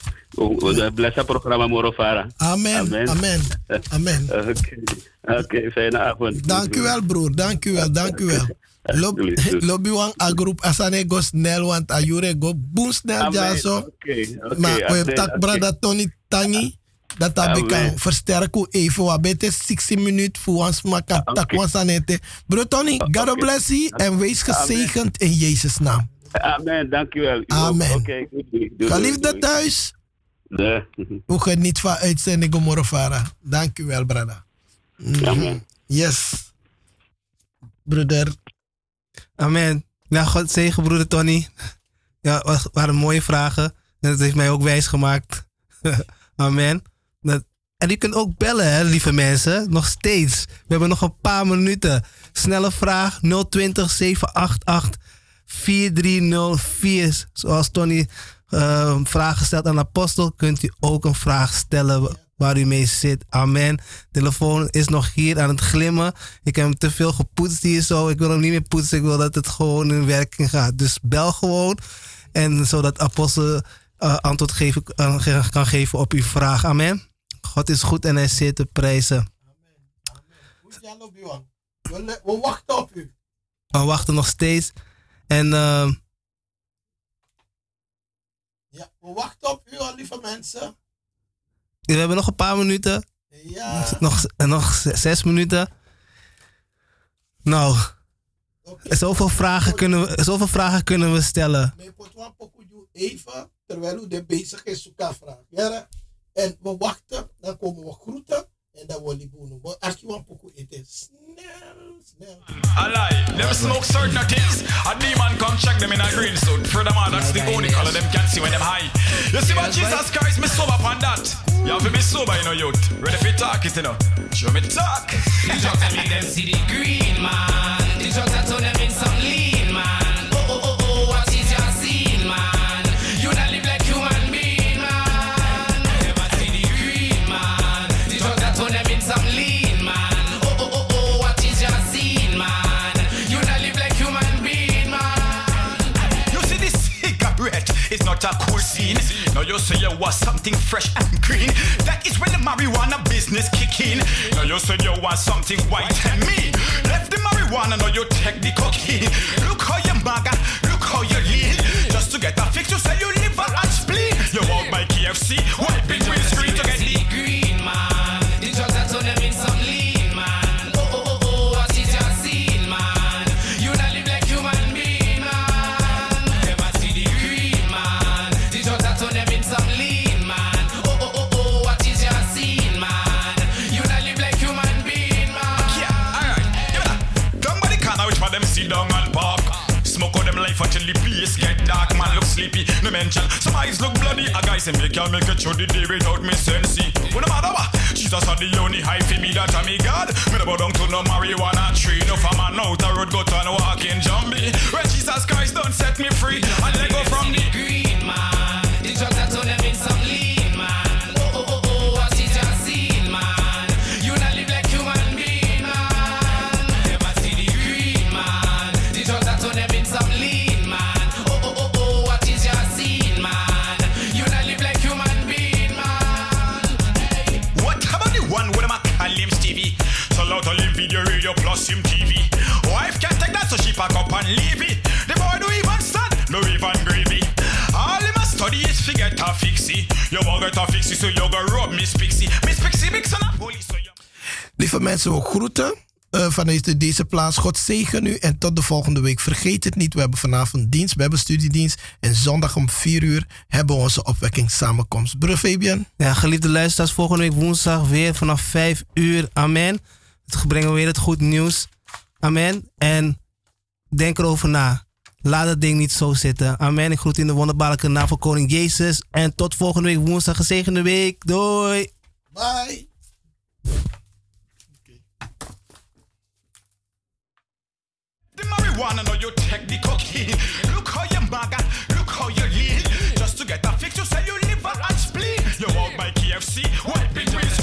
Het programma Morofara. Amen, Amen. amen, amen. Oké, Oké, fijne avond. Dank u wel, broer. Dank u wel, dank u wel. Lob- Lobby wang a groep asane go snel, want a jure go boom snel ja zo. Maar we hebben tak oké. brada Tony Tangi. Dat heb ik kan versterken even. We hebben 60 minuten voor ons maken. Tak ons aan het. Bro Tony, God bless you en wees gezegend in Jezus' naam. Amen, dank u wel. Amen. Oké, Geliefde thuis, Nee. hoe geniet van uitzending Morofara. Dank u wel, brada. Amen. Yes. Broeder. Amen. Nou, God zegen, broeder Tony. Ja, waren mooie vragen. En dat heeft mij ook wijs gemaakt. Amen. En u kunt ook bellen, hè, lieve mensen. Nog steeds. We hebben nog een paar minuten. Snelle vraag 020 788 4304. Zoals Tony een vraag stelt aan de apostel, kunt u ook een vraag stellen waar u mee zit. Amen. Telefoon is nog hier aan het glimmen. Ik heb hem te veel gepoetst hier zo. Ik wil hem niet meer poetsen. Ik wil dat het gewoon in werking gaat. Dus bel gewoon. En zodat apostel uh, antwoord geven, uh, kan geven op uw vraag. Amen. God is goed en hij zit te prijzen. We, we wachten op u. We wachten nog steeds. En uh, ja, we wachten op u, lieve mensen. We hebben nog een paar minuten. Ja. Nog, nog zes minuten. Nou, okay. zoveel, vragen kunnen we, zoveel vragen kunnen we stellen. Even, terwijl u de bezig is, vragen. En we wachten, dan komen we groeten. En dan wil ik doen. Maar als je een pokoe eten, snel, snel. Alai, them smoke certain things. A demon come check them in a green suit. Furthermore, that's the only color them can see when them high. You see what Jesus Christ, me sober upon that. You have to be sober, you know, youth. Ready for talk it, you know. Show me talk. The drugs that make them see the green, man. The drugs that turn them in some lean, is not a cool scene. Now you say you want something fresh and green. That is when the marijuana business kick in. Now you say you want something white and mean. Left the marijuana, now you take the cocaine. Look how you maga, look how you lean. Just to get a fix, you say you liver and spleen. You walk by KFC, wipe mention. Some eyes look bloody. A guy say me can make it through the day without me sensei. When no matter what, Jesus are the only high for me that I'm me God. Me never down to no marijuana tree. No man out the road go to and walk in zombie. When Jesus Christ don't set me You won't get a fixie so you go rub Miss Pixie. Miss Pixie mix on a police so you... Lieve mensen, we groeten uh, vanuit deze plaats. God zegen u en tot de volgende week. Vergeet het niet, we hebben vanavond dienst, we hebben studiedienst. En zondag om 4 uur hebben we onze opwekkingssamenkomst. Broer Fabian? Ja, geliefde luisteraars, volgende week woensdag weer vanaf 5 uur. Amen. Het brengen we weer het goed nieuws. Amen. En denk erover na. Laat het ding niet zo zitten. Amen. Ik groet in de wonderbaarlijke naam van Koning Jezus. En tot volgende week woensdag. Gezegende week. Doei. Bye. The marijuana, now you take the cocaine. Look how you maga, look how you lean. Just to get a fix, you say you liver and spleen. You walk by KFC, wipe between